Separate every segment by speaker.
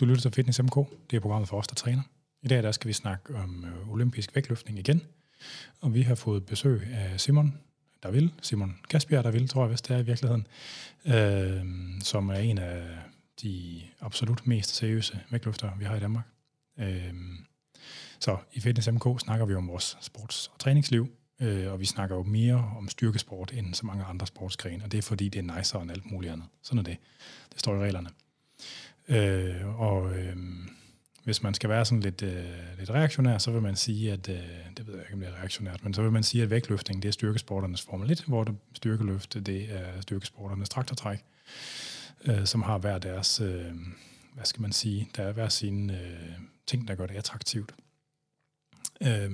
Speaker 1: Du lytter til Fitness MK. Det er programmet for os, der træner. I dag der skal vi snakke om øh, olympisk vægtløftning igen. Og vi har fået besøg af Simon der vil, Simon Kasbjerg der vil, tror jeg, hvis det er i virkeligheden, øh, som er en af de absolut mest seriøse vægtløftere, vi har i Danmark. Øh, så i Fitness MK snakker vi om vores sports- og træningsliv, øh, og vi snakker jo mere om styrkesport end så mange andre sportsgrene, og det er fordi, det er nicer end alt muligt andet. Sådan er det. Det står i reglerne. Øh, og øh, hvis man skal være sådan lidt, øh, lidt reaktionær, så vil man sige, at, øh, det ved jeg ikke, om det er reaktionært, men så vil man sige, at vægtløftning, det er styrkesporternes Formel 1, hvor det styrkeløft, det er styrkesporternes traktortræk, øh, som har hver deres, øh, hvad skal man sige, der er hver sine øh, ting, der gør det attraktivt. Øh,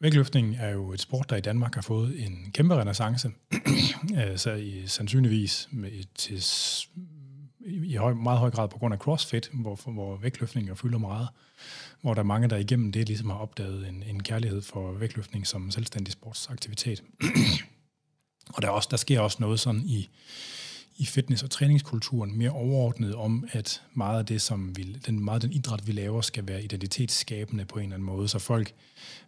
Speaker 1: Vægtløftning er jo et sport, der i Danmark har fået en kæmpe renaissance, øh, så i, sandsynligvis med, til i høj, meget høj grad på grund af CrossFit, hvor, hvor vægtløftning fylder meget, hvor der er mange, der igennem det ligesom har opdaget en, en kærlighed for vægtløftning som selvstændig sportsaktivitet. og der, er også, der sker også noget sådan i, i fitness- og træningskulturen mere overordnet om, at meget af det, som vi, den, meget den idræt, vi laver, skal være identitetsskabende på en eller anden måde. Så folk,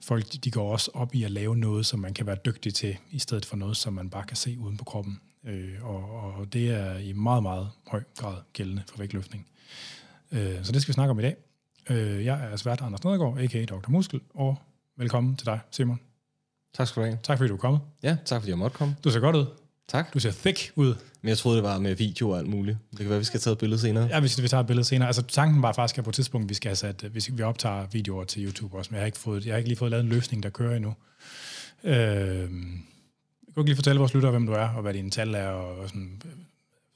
Speaker 1: folk de går også op i at lave noget, som man kan være dygtig til, i stedet for noget, som man bare kan se uden på kroppen. Øh, og, og det er i meget, meget høj grad gældende for vægtløftning. Øh, så det skal vi snakke om i dag. Øh, jeg er svært Anders Nedergaard, a.k.a. Dr. Muskel, og velkommen til dig, Simon.
Speaker 2: Tak skal du have.
Speaker 1: Tak fordi du er kommet.
Speaker 2: Ja, tak fordi jeg måtte komme.
Speaker 1: Du ser godt ud.
Speaker 2: Tak.
Speaker 1: Du ser thick ud.
Speaker 2: Men jeg troede, det var med video og alt muligt. Det kan være, vi skal tage et billede senere.
Speaker 1: Ja, hvis vi tager et billede senere. Altså tanken var faktisk, at på et tidspunkt, vi skal have sat, hvis vi optager videoer til YouTube også, men jeg har ikke, fået, jeg har ikke lige fået lavet en løsning, der kører endnu. Øh, kan du ikke lige fortælle vores lyttere, hvem du er, og hvad dine tal er, og, og sådan,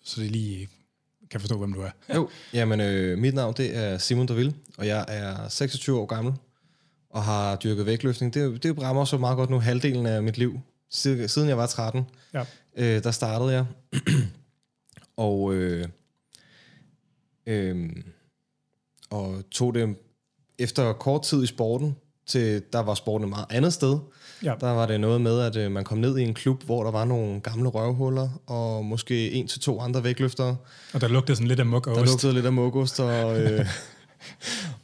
Speaker 1: så de lige kan forstå, hvem du er?
Speaker 2: jo, jamen øh, mit navn det er Simon Daville, og jeg er 26 år gammel, og har dyrket vægtløftning. Det, det rammer så meget godt nu halvdelen af mit liv. Siden jeg var 13, ja. øh, der startede jeg. og, øh, øh, og tog det efter kort tid i sporten, til der var sporten et meget andet sted. Ja. Der var det noget med, at øh, man kom ned i en klub, hvor der var nogle gamle røvhuller, og måske en til to andre vægtløftere.
Speaker 1: Og der lugtede sådan lidt af mukost.
Speaker 2: Der lugtede lidt af mukost, og, øh,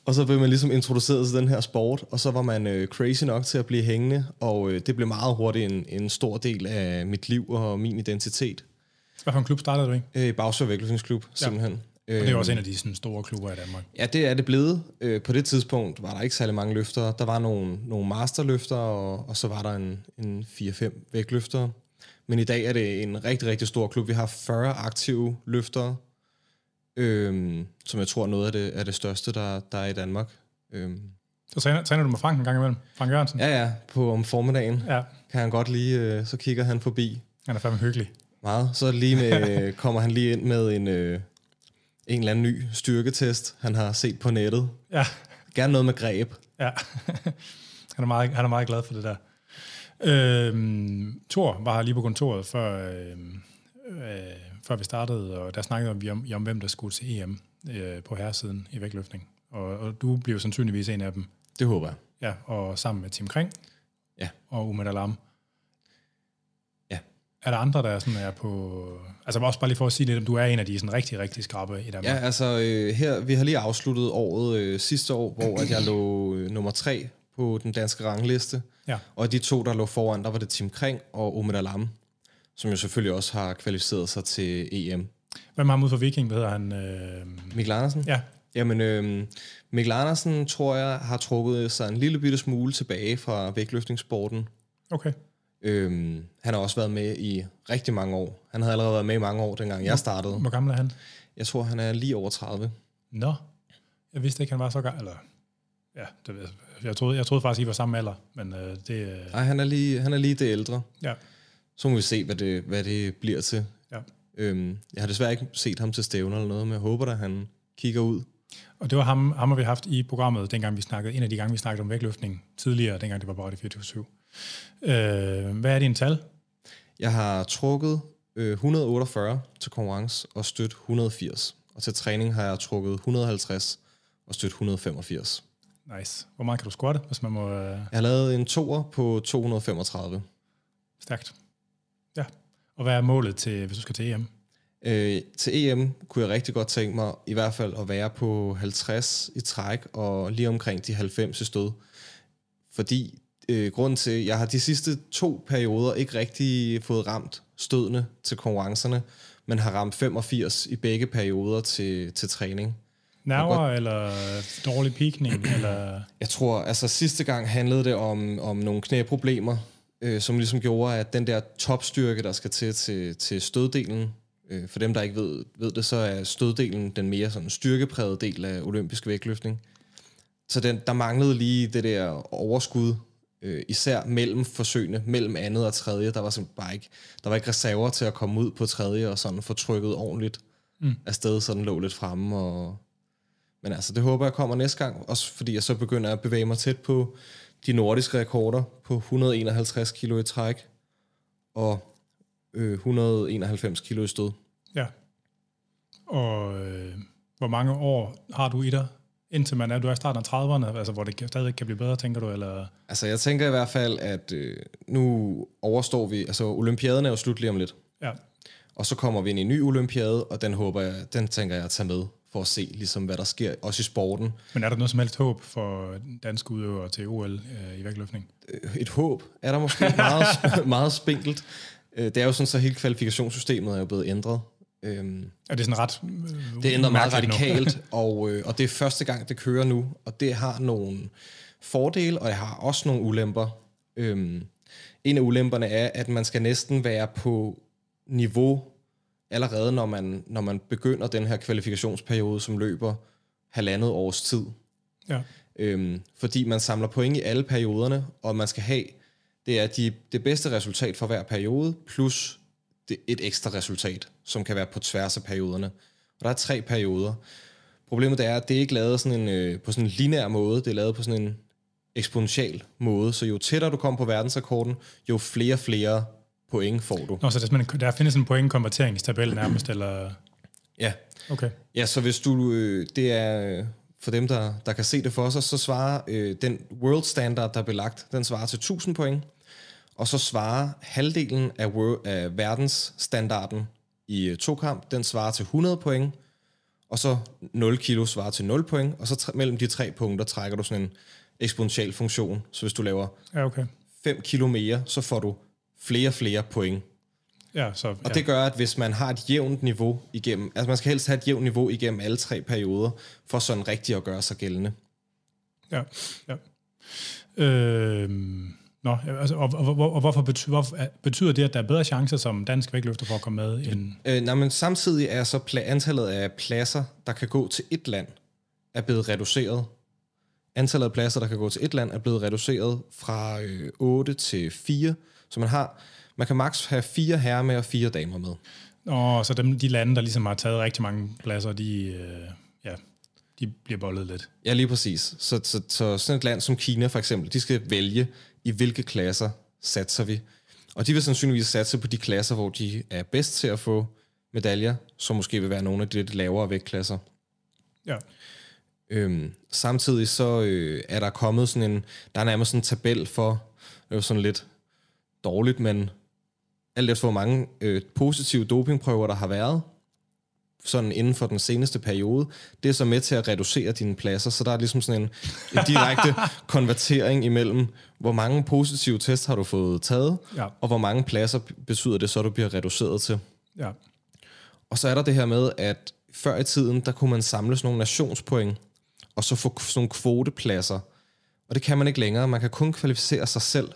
Speaker 2: og så blev man ligesom introduceret til den her sport, og så var man øh, crazy nok til at blive hængende, og øh, det blev meget hurtigt en, en stor del af mit liv og min identitet.
Speaker 1: Hvad for en klub startede du i?
Speaker 2: Øh, Bagsø Vægtløftningsklub, simpelthen.
Speaker 1: Og det er også en af de sådan, store klubber i Danmark.
Speaker 2: Ja, det er det blevet. Øh, på det tidspunkt var der ikke særlig mange løfter. Der var nogle, nogle masterløfter, og, og så var der en, en 4-5 vægtløfter. Men i dag er det en rigtig, rigtig stor klub. Vi har 40 aktive løfter, øhm, som jeg tror er noget af det, af det største, der, der er i Danmark. Øhm.
Speaker 1: Så træner, træner du med Frank en gang imellem? Frank Jørgensen?
Speaker 2: Ja, ja. På om formiddagen ja. kan han godt lige, øh, så kigger han forbi.
Speaker 1: Han er fandme hyggelig.
Speaker 2: Meget. Så lige med, kommer han lige ind med en... Øh, en eller anden ny styrketest, han har set på nettet. Ja. Gerne noget med greb.
Speaker 1: Ja, han er meget, han er meget glad for det der. Øhm, Thor var her lige på kontoret, før, øhm, øh, før vi startede, og der snakkede vi om, om hvem der skulle til EM øh, på herresiden i vægtløftning. Og, og du bliver sandsynligvis en af dem.
Speaker 2: Det håber jeg.
Speaker 1: Ja, og sammen med Tim Kring ja. og Umar Alam. Er der andre, der sådan er på... Altså også bare lige for at sige lidt, om du er en af de sådan rigtig, rigtig skrabe i Danmark.
Speaker 2: Ja, altså øh, her, vi har lige afsluttet året øh, sidste år, hvor at jeg lå øh, nummer tre på den danske rangliste. Ja. Og de to, der lå foran, der var det Tim Kring og Omid Alam, som jo selvfølgelig også har kvalificeret sig til EM.
Speaker 1: Hvem har ham ud for Viking? Hvad hedder han? Øh...
Speaker 2: Mikkel Andersen?
Speaker 1: Ja.
Speaker 2: Jamen, øh, Mikkel Andersen, tror jeg, har trukket sig en lille bitte smule tilbage fra vægtløftningssporten.
Speaker 1: Okay.
Speaker 2: Øhm, han har også været med i rigtig mange år. Han havde allerede været med i mange år, dengang jeg startede.
Speaker 1: Hvor gammel er han?
Speaker 2: Jeg tror, han er lige over 30.
Speaker 1: Nå, jeg vidste ikke, han var så gammel. Eller, ja, det, jeg, troede, jeg troede faktisk, I var samme alder, men øh, det... Øh...
Speaker 2: Nej, han er, lige, han er lige det ældre. Ja. Så må vi se, hvad det, hvad det bliver til. Ja. Øhm, jeg har desværre ikke set ham til stævner eller noget, men jeg håber, at han kigger ud.
Speaker 1: Og det var ham, ham har vi haft i programmet, dengang vi snakkede, en af de gange, vi snakkede om vægtløftning tidligere, dengang det var bare det 24 Øh, hvad er din tal?
Speaker 2: Jeg har trukket øh, 148 til konkurrence og stødt 180. Og til træning har jeg trukket 150 og stødt 185.
Speaker 1: Nice. Hvor meget kan du squatte, hvis man må... Øh...
Speaker 2: Jeg har lavet en toer på 235.
Speaker 1: Stærkt. Ja. Og hvad er målet til, hvis du skal til EM?
Speaker 2: Øh, til EM kunne jeg rigtig godt tænke mig i hvert fald at være på 50 i træk og lige omkring de 90 i stød. Fordi øh, grunden til, at jeg har de sidste to perioder ikke rigtig fået ramt stødene til konkurrencerne, men har ramt 85 i begge perioder til, til træning.
Speaker 1: Nerver godt... eller dårlig pikning? eller?
Speaker 2: Jeg tror, altså sidste gang handlede det om, om nogle knæproblemer, øh, som ligesom gjorde, at den der topstyrke, der skal til til, til støddelen, øh, for dem, der ikke ved, ved det, så er støddelen den mere sådan styrkeprægede del af olympisk vægtløftning. Så den, der manglede lige det der overskud, øh, især mellem forsøgene, mellem andet og tredje. Der var simpelthen bare ikke, der var ikke reserver til at komme ud på tredje og sådan få trykket ordentligt mm. afsted, så den lå lidt fremme. Og, men altså, det håber jeg kommer næste gang, også fordi jeg så begynder at bevæge mig tæt på de nordiske rekorder på 151 kilo i træk og øh, 191 kilo i stød.
Speaker 1: Ja. Og øh, hvor mange år har du i dig, indtil man er, du er i starten af 30'erne, altså hvor det stadig kan blive bedre, tænker du? Eller?
Speaker 2: Altså jeg tænker i hvert fald, at øh, nu overstår vi, altså olympiaden er jo slut lige om lidt.
Speaker 1: Ja.
Speaker 2: Og så kommer vi ind i en ny olympiade, og den håber jeg, den tænker jeg at tage med for at se, ligesom, hvad der sker, også i sporten.
Speaker 1: Men er der noget som helst håb for danske udøvere til OL øh, i vægtløftning?
Speaker 2: Øh, et håb er der måske meget, meget spinkelt. Øh, det er jo sådan, så hele kvalifikationssystemet er jo blevet ændret.
Speaker 1: Øhm, er det sådan ret
Speaker 2: øh, Det ændrer meget radikalt, og, øh, og det er første gang, det kører nu, og det har nogle fordele, og det har også nogle ulemper. Øhm, en af ulemperne er, at man skal næsten være på niveau allerede, når man, når man begynder den her kvalifikationsperiode, som løber halvandet års tid.
Speaker 1: Ja.
Speaker 2: Øhm, fordi man samler point i alle perioderne, og man skal have det er de, det bedste resultat for hver periode, plus et ekstra resultat, som kan være på tværs af perioderne. Og der er tre perioder. Problemet er, at det er ikke lavet sådan en, øh, på sådan en lineær måde, det er lavet på sådan en eksponentiel måde. Så jo tættere du kommer på verdensrekorden, jo flere flere point får du.
Speaker 1: Nå, så der, der findes en pointkonverteringstabel nærmest, eller...
Speaker 2: Ja.
Speaker 1: Okay.
Speaker 2: Ja, så hvis du... Øh, det er for dem, der, der kan se det for sig, så svarer øh, den world standard, der er belagt, den svarer til 1000 point, og så svarer halvdelen af, world, af verdensstandarden i øh, to kamp, den svarer til 100 point, og så 0 kilo svarer til 0 point, og så mellem de tre punkter trækker du sådan en eksponentiel funktion. Så hvis du laver
Speaker 1: ja, okay.
Speaker 2: 5 kilo mere, så får du flere flere point.
Speaker 1: Ja, så, ja.
Speaker 2: Og det gør, at hvis man har et jævnt niveau igennem, altså man skal helst have et jævnt niveau igennem alle tre perioder, for sådan rigtigt at gøre sig gældende.
Speaker 1: Ja, ja. Øh, nå, altså, og, og, og, og hvorfor, betyder, hvorfor betyder det, at der er bedre chancer som dansk vægtløfter for at komme med? End...
Speaker 2: Øh, nej, men samtidig er så pla- antallet af pladser, der kan gå til et land, er blevet reduceret. Antallet af pladser, der kan gå til et land, er blevet reduceret fra øh, 8 til 4, så man har man kan maks have fire herrer med og fire damer med.
Speaker 1: Og så dem, de lande, der ligesom har taget rigtig mange pladser, de, øh, ja, de bliver bollet lidt.
Speaker 2: Ja, lige præcis. Så, så, så sådan et land som Kina for eksempel, de skal vælge, i hvilke klasser satser vi. Og de vil sandsynligvis satse på de klasser, hvor de er bedst til at få medaljer, som måske vil være nogle af de lidt lavere vægtklasser.
Speaker 1: Ja.
Speaker 2: Øhm, samtidig så øh, er der kommet sådan en, der er nærmest sådan en tabel for, det er jo sådan lidt dårligt, men alt efter hvor mange øh, positive dopingprøver, der har været, sådan inden for den seneste periode, det er så med til at reducere dine pladser, så der er ligesom sådan en, en direkte konvertering imellem, hvor mange positive tests har du fået taget,
Speaker 1: ja.
Speaker 2: og hvor mange pladser betyder det så, du bliver reduceret til.
Speaker 1: Ja.
Speaker 2: Og så er der det her med, at før i tiden, der kunne man samle sådan nogle nationspoint, og så få sådan nogle kvotepladser. Og det kan man ikke længere. Man kan kun kvalificere sig selv.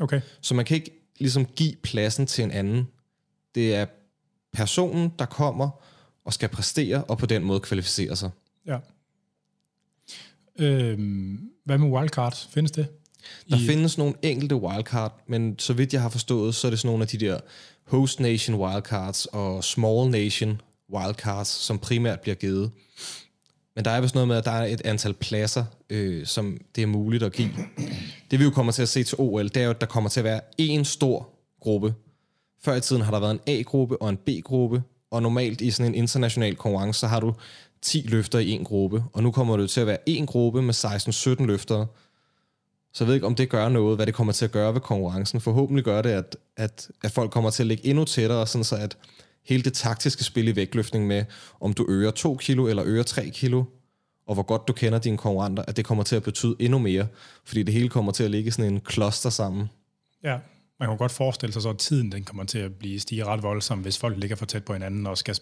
Speaker 1: Okay.
Speaker 2: Så man kan ikke ligesom give pladsen til en anden. Det er personen, der kommer og skal præstere, og på den måde kvalificere sig.
Speaker 1: Ja. Øhm, hvad med wildcard? Findes det?
Speaker 2: Der I... findes nogle enkelte wildcard, men så vidt jeg har forstået, så er det sådan nogle af de der host nation wildcards og small nation wildcards, som primært bliver givet. Men der er vist noget med, at der er et antal pladser, øh, som det er muligt at give. Det vi jo kommer til at se til OL, det er jo, at der kommer til at være en stor gruppe. Før i tiden har der været en A-gruppe og en B-gruppe, og normalt i sådan en international konkurrence, så har du 10 løfter i en gruppe, og nu kommer det til at være en gruppe med 16-17 løfter. Så jeg ved ikke, om det gør noget, hvad det kommer til at gøre ved konkurrencen. Forhåbentlig gør det, at, at, at folk kommer til at ligge endnu tættere, sådan så at hele det taktiske spil i vægtløftning med, om du øger 2 kilo eller øger 3 kilo, og hvor godt du kender dine konkurrenter, at det kommer til at betyde endnu mere, fordi det hele kommer til at ligge sådan en kloster sammen.
Speaker 1: Ja, man kan godt forestille sig så, at tiden den kommer til at blive stige ret voldsomt, hvis folk ligger for tæt på hinanden og skal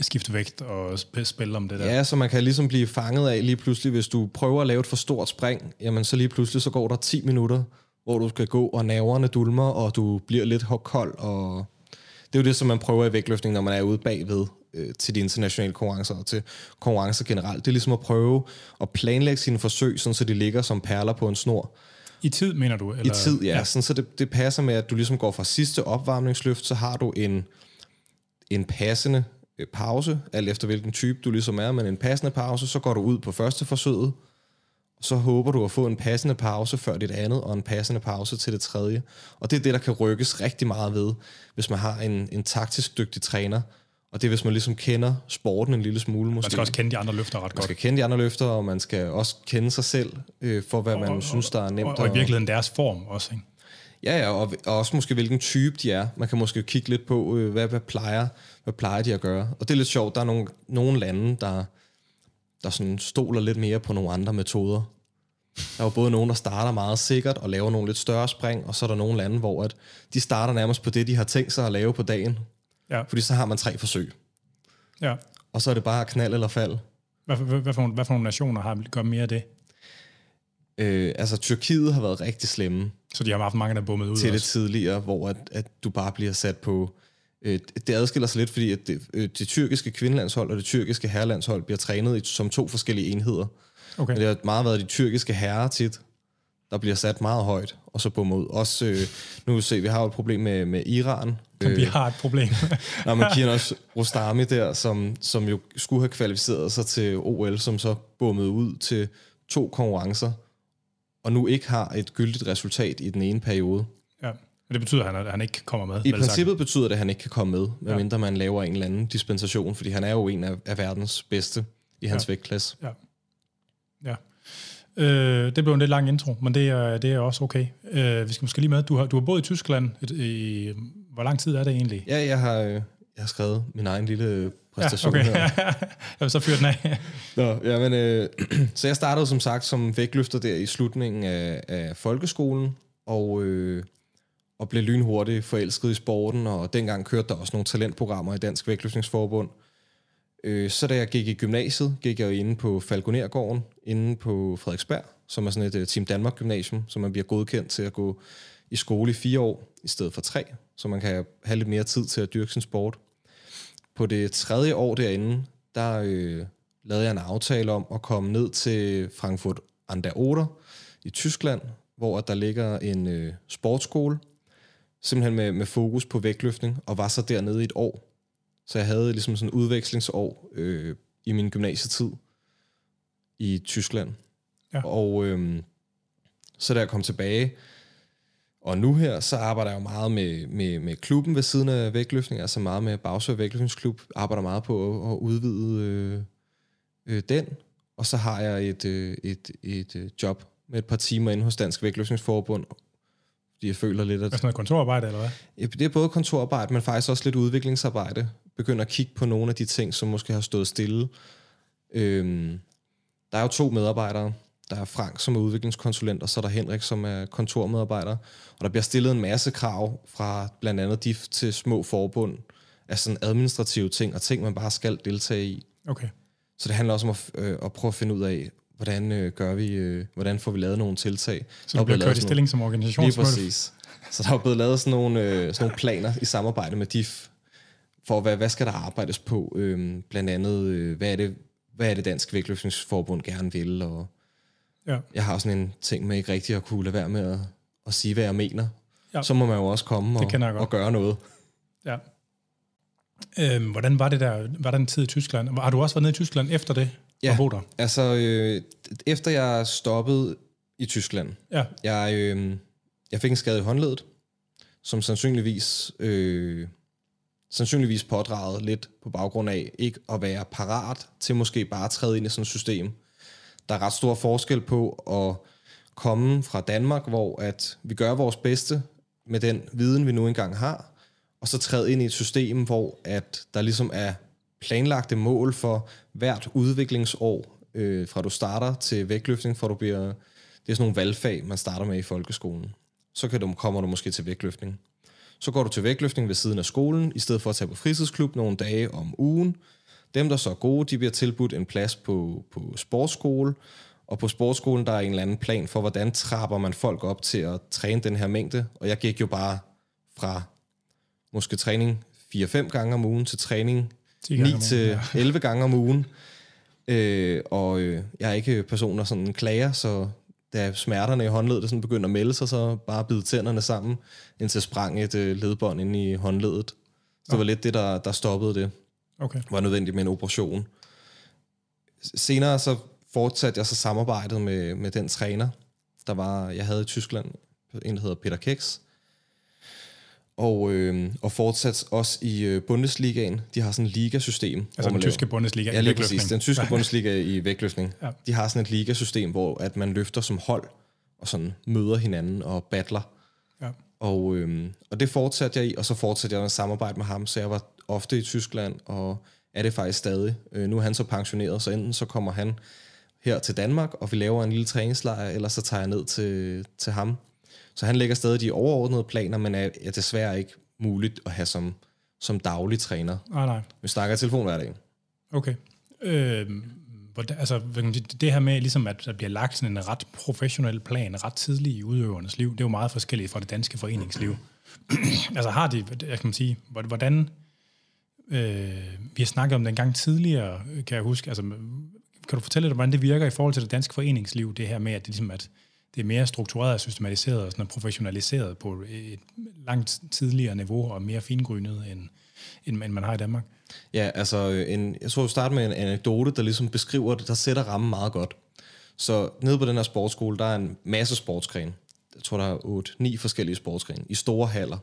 Speaker 1: skifte vægt og spille om det der.
Speaker 2: Ja, så man kan ligesom blive fanget af lige pludselig, hvis du prøver at lave et for stort spring, jamen så lige pludselig så går der 10 minutter, hvor du skal gå, og naverne dulmer, og du bliver lidt kold, og det er jo det, som man prøver i vægtløftning, når man er ude bagved øh, til de internationale konkurrencer og til konkurrencer generelt. Det er ligesom at prøve at planlægge sine forsøg, sådan så de ligger som perler på en snor.
Speaker 1: I tid, mener du?
Speaker 2: Eller? I tid, ja. ja. Sådan, så det, det passer med, at du ligesom går fra sidste opvarmningsløft, så har du en, en passende øh, pause, alt efter hvilken type du ligesom er, men en passende pause, så går du ud på første forsøget, så håber du at få en passende pause før dit andet, og en passende pause til det tredje. Og det er det, der kan rykkes rigtig meget ved, hvis man har en, en taktisk dygtig træner, og det er, hvis man ligesom kender sporten en lille smule. Måske.
Speaker 1: Man skal også kende de andre løfter ret godt.
Speaker 2: Man skal kende de andre løfter, og man skal også kende sig selv, øh, for hvad man og, synes, der er nemt.
Speaker 1: Og, og, og i virkeligheden deres form også, ikke?
Speaker 2: Ja, ja, og, og også måske hvilken type de er. Man kan måske kigge lidt på, øh, hvad, hvad, plejer, hvad plejer de at gøre. Og det er lidt sjovt, der er nogle, nogle lande, der, der sådan stoler lidt mere på nogle andre metoder. Der er jo både nogen, der starter meget sikkert og laver nogle lidt større spring, og så er der nogle lande, hvor at de starter nærmest på det, de har tænkt sig at lave på dagen. Ja. Fordi så har man tre forsøg.
Speaker 1: Ja.
Speaker 2: Og så er det bare knald eller fald.
Speaker 1: Hvad, hvad, hvad, for, hvad for nogle nationer har gør mere af det?
Speaker 2: Øh, altså, Tyrkiet har været rigtig slemme.
Speaker 1: Så de har haft mange, der bummet ud
Speaker 2: Til det tidligere, hvor at, at du bare bliver sat på... Øh, det adskiller sig lidt, fordi at det, øh, det tyrkiske kvindelandshold og det tyrkiske herrelandshold bliver trænet i, som to forskellige enheder. Okay. Men det har meget været de tyrkiske herrer tit, der bliver sat meget højt, og så på mod. Også, øh, nu se, vi har jo et problem med, med Iran.
Speaker 1: Øh, vi har et problem.
Speaker 2: når man giver også Rostami der, som, som jo skulle have kvalificeret sig til OL, som så bummede ud til to konkurrencer, og nu ikke har et gyldigt resultat i den ene periode.
Speaker 1: Ja, og det betyder, at han, at han ikke kommer med?
Speaker 2: I princippet sagt. betyder det, at han ikke kan komme med, medmindre ja. man laver en eller anden dispensation, fordi han er jo en af, af verdens bedste i hans ja. vægtklasse.
Speaker 1: Ja. Ja. Øh, det blev en lidt lang intro, men det er, det er også okay. Øh, vi skal måske lige med, du har, du har boet i Tyskland i, hvor lang tid er det egentlig?
Speaker 2: Ja, jeg har, jeg har skrevet min egen lille præstation ja, okay. her.
Speaker 1: jeg vil så fyre den af.
Speaker 2: Nå, ja, men, øh, så jeg startede som sagt som vægtløfter der i slutningen af, af folkeskolen, og, øh, og blev lynhurtigt forelsket i sporten, og dengang kørte der også nogle talentprogrammer i Dansk Vægtløftningsforbund, Øh, Øh, så da jeg gik i gymnasiet, gik jeg jo inde på Falconergården, inde på Frederiksberg, som er sådan et uh, Team Danmark gymnasium, som man bliver godkendt til at gå i skole i fire år, i stedet for tre, så man kan have lidt mere tid til at dyrke sin sport. På det tredje år derinde, der øh, lavede jeg en aftale om at komme ned til Frankfurt an der Oder i Tyskland, hvor der ligger en øh, sportsskole, simpelthen med, med fokus på vægtløftning, og var så dernede i et år, så jeg havde ligesom sådan udvekslingsår øh, i min gymnasietid i Tyskland. Ja. Og øh, så da jeg kom tilbage, og nu her, så arbejder jeg jo meget med, med, med klubben ved siden af vægtløftning, altså meget med Bagsø Vægtløftningsklub, arbejder meget på at, at udvide øh, øh, den, og så har jeg et, øh, et, et, et job med et par timer inde hos Dansk Vægtløftningsforbund, fordi jeg føler lidt, at...
Speaker 1: Er det noget kontorarbejde, eller hvad?
Speaker 2: Ja, det er både kontorarbejde, men faktisk også lidt udviklingsarbejde. Begynder at kigge på nogle af de ting, som måske har stået stille. Øhm, der er jo to medarbejdere. Der er Frank, som er udviklingskonsulent, og så er der Henrik, som er kontormedarbejder. Og der bliver stillet en masse krav fra blandt andet DIF til små forbund af sådan administrative ting, og ting, man bare skal deltage i.
Speaker 1: Okay.
Speaker 2: Så det handler også om at, øh, at prøve at finde ud af, hvordan øh, gør vi, øh, hvordan får vi lavet nogle tiltag.
Speaker 1: Så du bliver kørt i stilling som organisation?
Speaker 2: Lige præcis. Så der er blevet lavet sådan nogle, øh, sådan nogle planer i samarbejde med DIF, for hvad, hvad skal der arbejdes på? Øh, blandt andet, øh, hvad, er det, hvad er det Dansk Vægtløftningsforbund gerne vil? Og ja. Jeg har sådan en ting med ikke rigtig at kunne lade være med at, at sige, hvad jeg mener. Ja. Så må man jo også komme og, og gøre noget.
Speaker 1: Ja. Øhm, hvordan var det der, var der en tid i Tyskland? Har du også været nede i Tyskland efter det?
Speaker 2: Ja, og altså øh, efter jeg stoppede i Tyskland, ja. jeg, øh, jeg fik en skade i håndledet, som sandsynligvis, øh, sandsynligvis pådraget lidt på baggrund af ikke at være parat til måske bare at træde ind i sådan et system. Der er ret stor forskel på at komme fra Danmark, hvor at vi gør vores bedste med den viden, vi nu engang har, og og så træde ind i et system, hvor at der ligesom er planlagte mål for hvert udviklingsår, øh, fra du starter til vægtløftning, for du bliver, det er sådan nogle valgfag, man starter med i folkeskolen. Så kan du, kommer du måske til vægtløftning. Så går du til vægtløftning ved siden af skolen, i stedet for at tage på fritidsklub nogle dage om ugen. Dem, der så er gode, de bliver tilbudt en plads på, på sportsskole, og på sportsskolen, der er en eller anden plan for, hvordan trapper man folk op til at træne den her mængde. Og jeg gik jo bare fra måske træning 4-5 gange om ugen til træning 9 til 11 gange om ugen. Øh, og øh, jeg er ikke person, der sådan klager, så da smerterne i håndledet sådan begyndte at melde sig, så bare bide tænderne sammen, indtil sprang et øh, ledbånd ind i håndledet. Så okay. det var lidt det, der, der stoppede det.
Speaker 1: Okay.
Speaker 2: Var nødvendigt med en operation. Senere så fortsatte jeg så samarbejdet med, med den træner, der var, jeg havde i Tyskland, en der hedder Peter Keks, og, øh, og fortsat også i øh, Bundesligaen. De har sådan et ligasystem.
Speaker 1: Altså den tyske Bundesliga
Speaker 2: ja, i vægtløftning. Præcis, den tyske Bundesliga i vægtløftning. Ja. De har sådan et ligasystem, hvor at man løfter som hold, og sådan møder hinanden og battler. Ja. Og, øh, og det fortsatte jeg i, og så fortsatte jeg med samarbejde med ham, så jeg var ofte i Tyskland, og er det faktisk stadig. Øh, nu er han så pensioneret, så enten så kommer han her til Danmark, og vi laver en lille træningslejr, eller så tager jeg ned til, til ham så han lægger stadig de overordnede planer, men er, er desværre ikke muligt at have som, som daglig træner.
Speaker 1: Nej, nej.
Speaker 2: Vi snakker i telefon hver dag.
Speaker 1: Okay. Øh, altså, det her med, ligesom at der bliver lagt sådan en ret professionel plan ret tidligt i udøvernes liv, det er jo meget forskelligt fra det danske foreningsliv. altså har de, jeg kan man sige, hvordan, øh, vi har snakket om den gang tidligere, kan jeg huske, altså, kan du fortælle dig, hvordan det virker i forhold til det danske foreningsliv, det her med, at det ligesom, at det er mere struktureret systematiseret og sådan professionaliseret på et langt tidligere niveau og mere fingrynet, end, end, end man har i Danmark.
Speaker 2: Ja, altså øh, en, jeg tror, vi starter med en anekdote, der ligesom beskriver det, der sætter rammen meget godt. Så nede på den her sportsskole, der er en masse sportsgren. Jeg tror, der er 8-9 forskellige sportsgrene i store haller.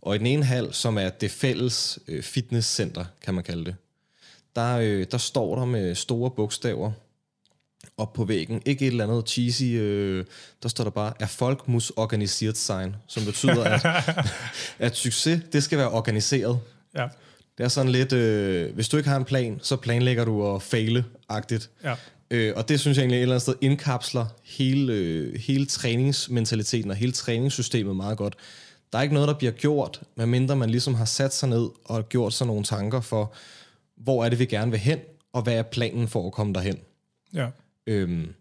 Speaker 2: Og i den ene hal, som er det fælles øh, fitnesscenter, kan man kalde det, der, øh, der står der med store bogstaver, op på væggen. Ikke et eller andet cheesy, øh, der står der bare, er folk mus organiseret sein, som betyder, at, at succes, det skal være organiseret.
Speaker 1: Ja.
Speaker 2: Det er sådan lidt, øh, hvis du ikke har en plan, så planlægger du at faile-agtigt.
Speaker 1: Ja.
Speaker 2: Øh, og det synes jeg egentlig et eller andet sted indkapsler hele, øh, hele træningsmentaliteten og hele træningssystemet meget godt. Der er ikke noget, der bliver gjort, medmindre man ligesom har sat sig ned og gjort sig nogle tanker for, hvor er det, vi gerne vil hen, og hvad er planen for at komme derhen.
Speaker 1: Ja.
Speaker 2: Øhm,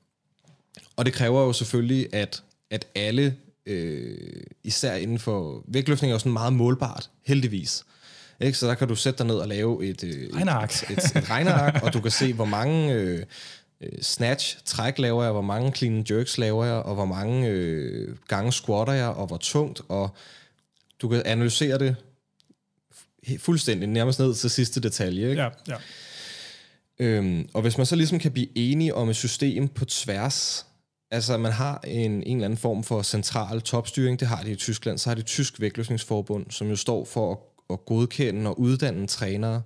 Speaker 2: og det kræver jo selvfølgelig, at, at alle, øh, især inden for vægtløftning, er jo sådan meget målbart, heldigvis. Ikke? Så der kan du sætte dig ned og lave et, øh,
Speaker 1: regneark.
Speaker 2: et, et, et regneark, og du kan se, hvor mange øh, øh, snatch, træk laver jeg, hvor mange clean jerks laver jeg, og hvor mange øh, gange squatter jeg, og hvor tungt, og du kan analysere det fuldstændig, nærmest ned til sidste detalje. Ikke?
Speaker 1: Ja, ja.
Speaker 2: Øhm, og hvis man så ligesom kan blive enige om et system på tværs, altså man har en, en eller anden form for central topstyring, det har de i Tyskland, så har de Tysk Vægtløsningsforbund, som jo står for at, at godkende og uddanne trænere.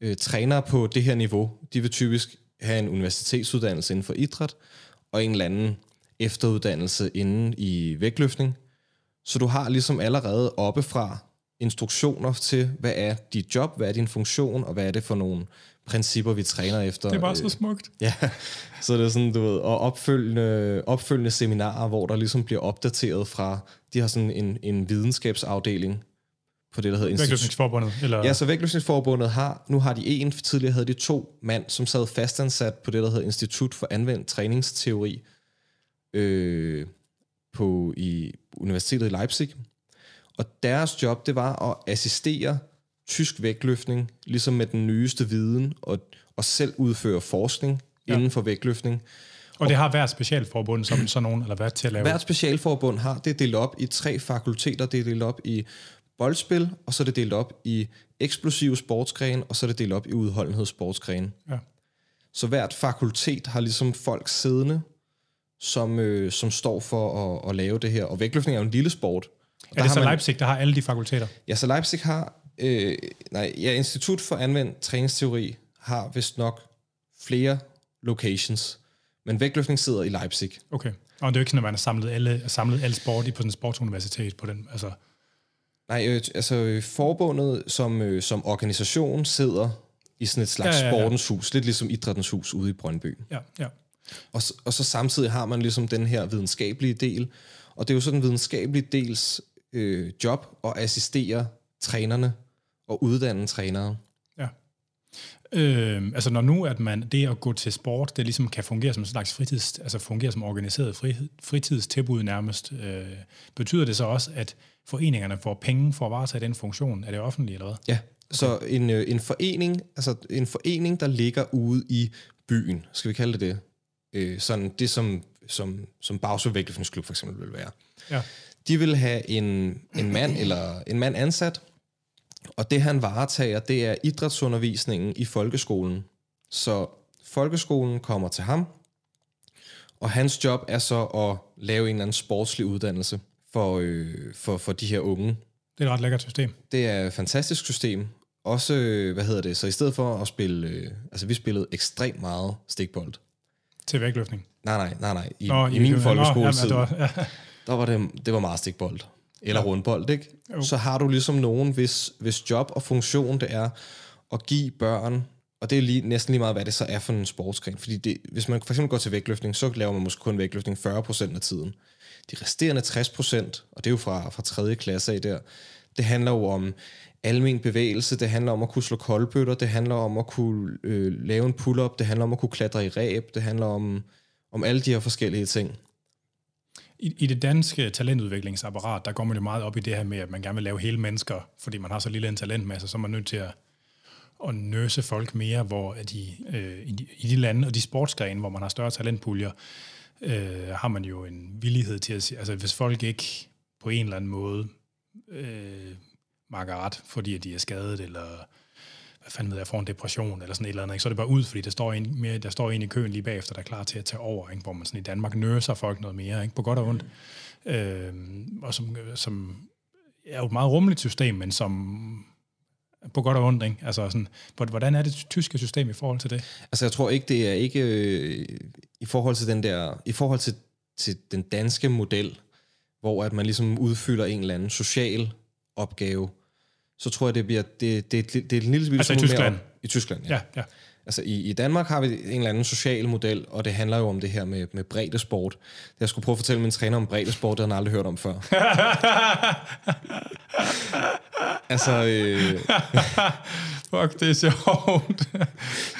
Speaker 2: Øh, trænere på det her niveau, de vil typisk have en universitetsuddannelse inden for idræt, og en eller anden efteruddannelse inden i vægtløftning. Så du har ligesom allerede oppefra instruktioner til, hvad er dit job, hvad er din funktion, og hvad er det for nogle principper, vi træner efter.
Speaker 1: Det er bare så smukt.
Speaker 2: Ja, så det er sådan, du ved, og opfølgende, opfølgende seminarer, hvor der ligesom bliver opdateret fra, de har sådan en, en videnskabsafdeling på det, der hedder
Speaker 1: Vægtløsningsforbundet? Eller?
Speaker 2: Ja, så Vægtløsningsforbundet har, nu har de en, tidligere havde de to mand, som sad fastansat på det, der hedder Institut for Anvendt Træningsteori øh, på, i Universitetet i Leipzig. Og deres job, det var at assistere tysk vægtløftning, ligesom med den nyeste viden, og, og selv udføre forskning ja. inden for vægtløftning.
Speaker 1: Og det har hvert specialforbund som sådan nogen, eller hvad til at lave?
Speaker 2: Hvert specialforbund har, det er delt op i tre fakulteter, det er delt op i boldspil, og så er det delt op i eksplosive sportsgrene, og så er det delt op i udholdenhedssportsgrene.
Speaker 1: Ja.
Speaker 2: Så hvert fakultet har ligesom folk siddende, som, øh, som står for at, at lave det her. Og vægtløftning er jo en lille sport.
Speaker 1: Og er det så man, Leipzig, der har alle de fakulteter?
Speaker 2: Ja, så Leipzig har Øh, nej, ja, Institut for Anvendt Træningsteori har vist nok flere locations, men vægtløftning sidder i Leipzig.
Speaker 1: Okay, og det er jo ikke sådan, at man har samlet alle, samlet alle sport i på sådan et sportsuniversitet på den, altså...
Speaker 2: Nej, øh, altså øh, forbundet som, øh, som organisation sidder i sådan et slags ja, ja, ja. sportens hus, lidt ligesom idrættens hus ude i Brøndby.
Speaker 1: Ja, ja.
Speaker 2: Og, og så samtidig har man ligesom den her videnskabelige del, og det er jo sådan en videnskabelig dels øh, job at assistere trænerne og uddanne trænere.
Speaker 1: Ja. Øh, altså når nu, at man det at gå til sport, det ligesom kan fungere som en slags fritids, altså fungere som organiseret fri, fritidstilbud nærmest, øh, betyder det så også, at foreningerne får penge for at varetage den funktion? Er det offentligt eller hvad?
Speaker 2: Ja, så en, øh, en forening, altså en forening, der ligger ude i byen, skal vi kalde det det, øh, sådan det som, som, som Bagsø Vægtløftningsklub for eksempel vil være.
Speaker 1: Ja.
Speaker 2: De vil have en, en mand eller en mand ansat, og det han varetager, det er idrætsundervisningen i folkeskolen. Så folkeskolen kommer til ham, og hans job er så at lave en eller anden sportslig uddannelse for, øh, for, for de her unge.
Speaker 1: Det er et ret lækkert system.
Speaker 2: Det er et fantastisk system. Også, øh, hvad hedder det, så i stedet for at spille, øh, altså vi spillede ekstremt meget stikbold.
Speaker 1: Til vægtløftning?
Speaker 2: Nej, nej, nej, nej. I, Nå, i, i min folkeskoletid, ja, ja. der var det, det var meget stikbold. Eller ja. rundbold, ikke? Jo. Så har du ligesom nogen, hvis, hvis job og funktion det er at give børn, og det er lige, næsten lige meget, hvad det så er for en sportsgren. Fordi det, hvis man for eksempel går til vægtløftning, så laver man måske kun vægtløftning 40% af tiden. De resterende 60%, og det er jo fra, fra 3. klasse af der, det handler jo om almen bevægelse, det handler om at kunne slå koldbøtter, det handler om at kunne øh, lave en pull-up, det handler om at kunne klatre i ræb, det handler om, om alle de her forskellige ting.
Speaker 1: I, I det danske talentudviklingsapparat, der går man jo meget op i det her med, at man gerne vil lave hele mennesker, fordi man har så lille en talentmasse, så er man nødt til at, at nøse folk mere, hvor de, øh, i, de, i de lande og de sportsgrene, hvor man har større talentpuljer, øh, har man jo en villighed til at sige, altså hvis folk ikke på en eller anden måde øh, makker ret, fordi de er skadet, eller hvad fanden ved jeg, får en depression, eller sådan et eller andet, ikke? så er det bare ud, fordi der står, en, mere, der står en i køen lige bagefter, der er klar til at tage over, ikke? hvor man sådan i Danmark nøser folk noget mere, ikke? på godt og ondt. Mm. Øh, og som, som er jo et meget rummeligt system, men som på godt og ondt, ikke? Altså sådan, hvordan er det tyske system i forhold til det?
Speaker 2: Altså jeg tror ikke, det er ikke øh, i forhold til den der, i forhold til, til den danske model, hvor at man ligesom udfylder en eller anden social opgave, så tror jeg, det bliver, det, det, det, det er en lille smule
Speaker 1: altså i Tyskland? Mere,
Speaker 2: I Tyskland,
Speaker 1: ja. ja, ja.
Speaker 2: Altså i, i Danmark har vi en eller anden social model, og det handler jo om det her med, med breddesport. Jeg skulle prøve at fortælle min træner om breddesport, det har han aldrig hørt om før. altså... Øh,
Speaker 1: Fuck, det er sjovt.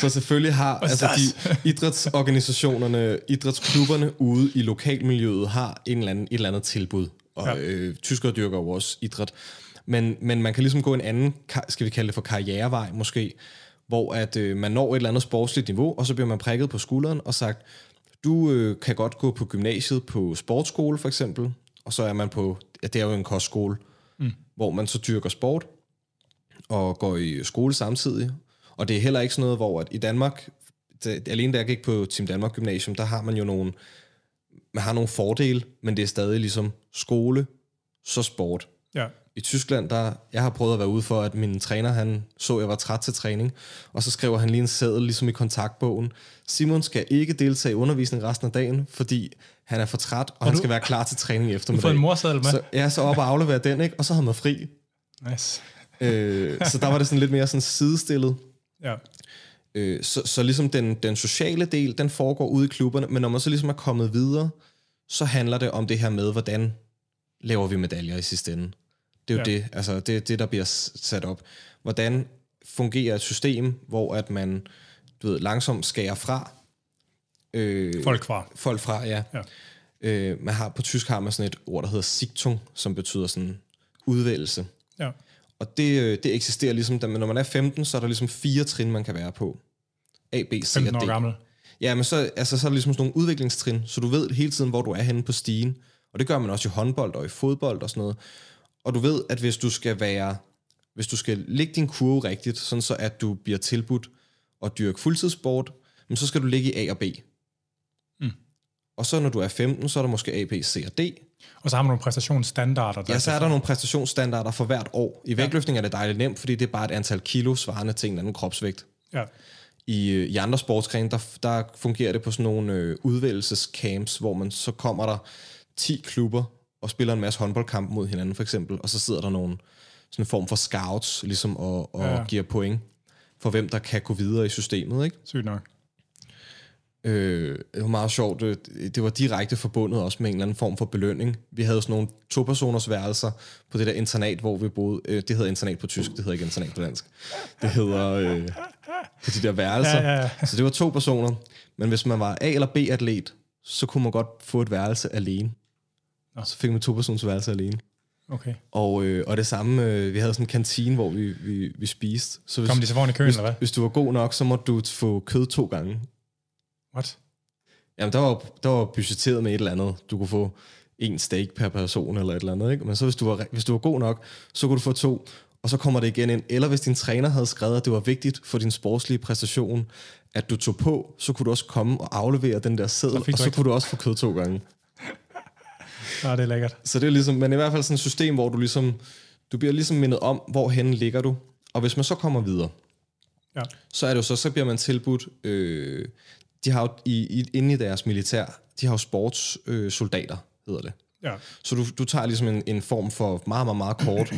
Speaker 2: så selvfølgelig har altså de idrætsorganisationerne, idrætsklubberne ude i lokalmiljøet har en eller anden, et eller andet tilbud. Og ja. øh, tyskere dyrker jo også idræt. Men, men man kan ligesom gå en anden, skal vi kalde det for karrierevej måske, hvor at øh, man når et eller andet sportsligt niveau, og så bliver man prikket på skulderen og sagt, du øh, kan godt gå på gymnasiet på sportsskole for eksempel, og så er man på, ja, det er jo en kostskole, mm. hvor man så dyrker sport, og går i skole samtidig. Og det er heller ikke sådan noget, hvor at i Danmark, det, alene da jeg gik på Team Danmark Gymnasium, der har man jo nogle, man har nogle fordele, men det er stadig ligesom skole, så sport.
Speaker 1: Ja.
Speaker 2: I Tyskland, der jeg har prøvet at være ude for, at min træner, han så, at jeg var træt til træning, og så skriver han lige en seddel, ligesom i kontaktbogen. Simon skal ikke deltage i undervisning resten af dagen, fordi han er for træt, og, og han du, skal være klar til træning eftermiddag.
Speaker 1: Du får en morseddel med?
Speaker 2: Så, ja, så op og aflevere den, ikke? og så havde man fri.
Speaker 1: Nice.
Speaker 2: øh, så der var det sådan lidt mere sådan sidestillet.
Speaker 1: Ja.
Speaker 2: Øh, så, så ligesom den, den sociale del, den foregår ude i klubberne, men når man så ligesom er kommet videre, så handler det om det her med, hvordan laver vi medaljer i sidste ende. Det er jo ja. det, altså det er det, der bliver sat op. Hvordan fungerer et system, hvor at man du ved, langsomt skærer fra.
Speaker 1: Øh, folk fra.
Speaker 2: Folk fra, ja. ja. Øh, man har, på tysk har man sådan et ord, der hedder Sigtung, som betyder sådan udvælgelse.
Speaker 1: Ja.
Speaker 2: Og det, øh, det eksisterer ligesom, når man er 15, så er der ligesom fire trin, man kan være på. A, B, C og D. 15 år
Speaker 1: gammel.
Speaker 2: Ja, men så, altså, så er der ligesom sådan nogle udviklingstrin, så du ved hele tiden, hvor du er henne på stigen. Og det gør man også i håndbold og i fodbold og sådan noget. Og du ved, at hvis du skal være, hvis du skal lægge din kurve rigtigt, sådan så at du bliver tilbudt at dyrke fuldtidssport, så skal du ligge i A og B. Mm. Og så når du er 15, så er der måske A, B, C og D.
Speaker 1: Og så har man nogle præstationsstandarder.
Speaker 2: Der ja, så er der nogle præstationsstandarder for hvert år. I vægtløftning er det dejligt nemt, fordi det er bare et antal kilo svarende til en anden kropsvægt.
Speaker 1: Ja.
Speaker 2: I, øh, I andre sportsgrene, der, der fungerer det på sådan nogle øh, udvælgelsescamps, hvor man så kommer der 10 klubber og spiller en masse håndboldkamp mod hinanden, for eksempel, og så sidder der nogle sådan en form for scouts, ligesom, og, og ja. giver point for hvem der kan gå videre i systemet, ikke?
Speaker 1: Sygt nok.
Speaker 2: Øh, det var meget sjovt. Det, det var direkte forbundet også med en eller anden form for belønning. Vi havde sådan nogle to-personers værelser på det der internat, hvor vi boede. Øh, det hedder internat på tysk, det hedder ikke internat på dansk. Det hedder øh, på de der værelser. Ja, ja, ja. Så det var to personer. Men hvis man var A- eller B-atlet, så kunne man godt få et værelse alene. Nå. Så fik man to personers værelse alene.
Speaker 1: Okay.
Speaker 2: Og, øh, og det samme, øh, vi havde sådan en kantine, hvor vi, vi, vi spiste.
Speaker 1: Så hvis, Kom de så foran i køen,
Speaker 2: hvis,
Speaker 1: eller hvad?
Speaker 2: Hvis du var god nok, så måtte du få kød to gange.
Speaker 1: What?
Speaker 2: Jamen, der var, der var budgetteret med et eller andet. Du kunne få en steak per person eller et eller andet, ikke? Men så hvis du, var, hvis du var god nok, så kunne du få to, og så kommer det igen ind. Eller hvis din træner havde skrevet, at det var vigtigt for din sportslige præstation, at du tog på, så kunne du også komme og aflevere den der seddel, og så kunne du også få kød to gange.
Speaker 1: Ja, det er lækkert.
Speaker 2: Så det er ligesom, men i hvert fald sådan et system, hvor du ligesom, du bliver ligesom mindet om, hvorhen ligger du. Og hvis man så kommer videre, ja. så er det jo så, så bliver man tilbudt, øh, de har jo i, i, inde i deres militær, de har jo sportssoldater, øh, hedder det.
Speaker 1: Ja.
Speaker 2: Så du, du tager ligesom en, en form for meget, meget, meget kort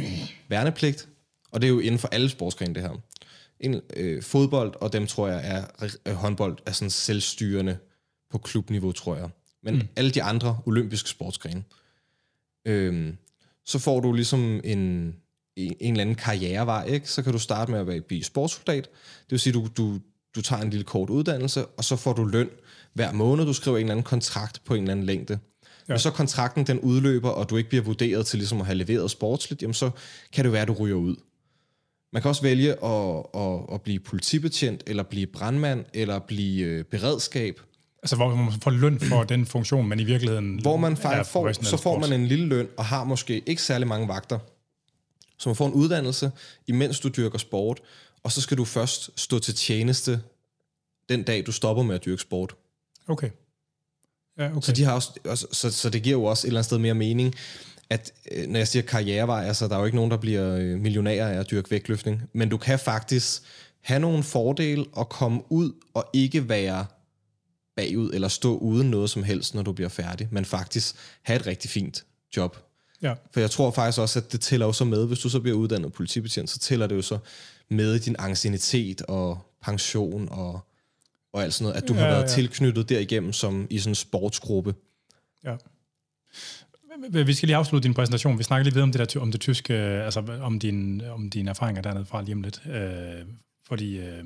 Speaker 2: værnepligt, og det er jo inden for alle sportsgrene, det her. En, øh, fodbold, og dem tror jeg er, øh, håndbold er sådan selvstyrende på klubniveau, tror jeg. Men mm. alle de andre olympiske sportsgrene. Øh, så får du ligesom en, en, en eller anden karrierevej, ikke? Så kan du starte med at blive sportssoldat. Det vil sige, du, du, du tager en lille kort uddannelse, og så får du løn hver måned. Du skriver en eller anden kontrakt på en eller anden længde. Ja. Hvis så kontrakten den udløber, og du ikke bliver vurderet til ligesom at have leveret sportsligt, jamen så kan det være, at du ryger ud. Man kan også vælge at, at, at blive politibetjent, eller blive brandmand, eller blive øh, beredskab.
Speaker 1: Altså hvor man får løn for den funktion, men i virkeligheden
Speaker 2: Hvor man faktisk får, så får man en lille løn, og har måske ikke særlig mange vagter. Så man får en uddannelse, imens du dyrker sport, og så skal du først stå til tjeneste den dag, du stopper med at dyrke sport.
Speaker 1: Okay. Ja, okay.
Speaker 2: Så, de har også, så, så det giver jo også et eller andet sted mere mening, at øh, når jeg siger karrierevej, altså der er jo ikke nogen, der bliver øh, millionærer af at dyrke vægtløftning, men du kan faktisk have nogle fordele og komme ud og ikke være bagud eller stå uden noget som helst, når du bliver færdig, men faktisk have et rigtig fint job.
Speaker 1: Ja.
Speaker 2: For jeg tror faktisk også, at det tæller jo så med, hvis du så bliver uddannet politibetjent, så tæller det jo så med din ancienitet og pension og, og alt sådan noget, at du ja, har været ja. tilknyttet derigennem som i sådan en sportsgruppe.
Speaker 1: Ja. Vi skal lige afslutte din præsentation. Vi snakker lige videre om det der om det tyske, altså om din om dine erfaringer dernede fra lige om lidt. Øh, fordi øh,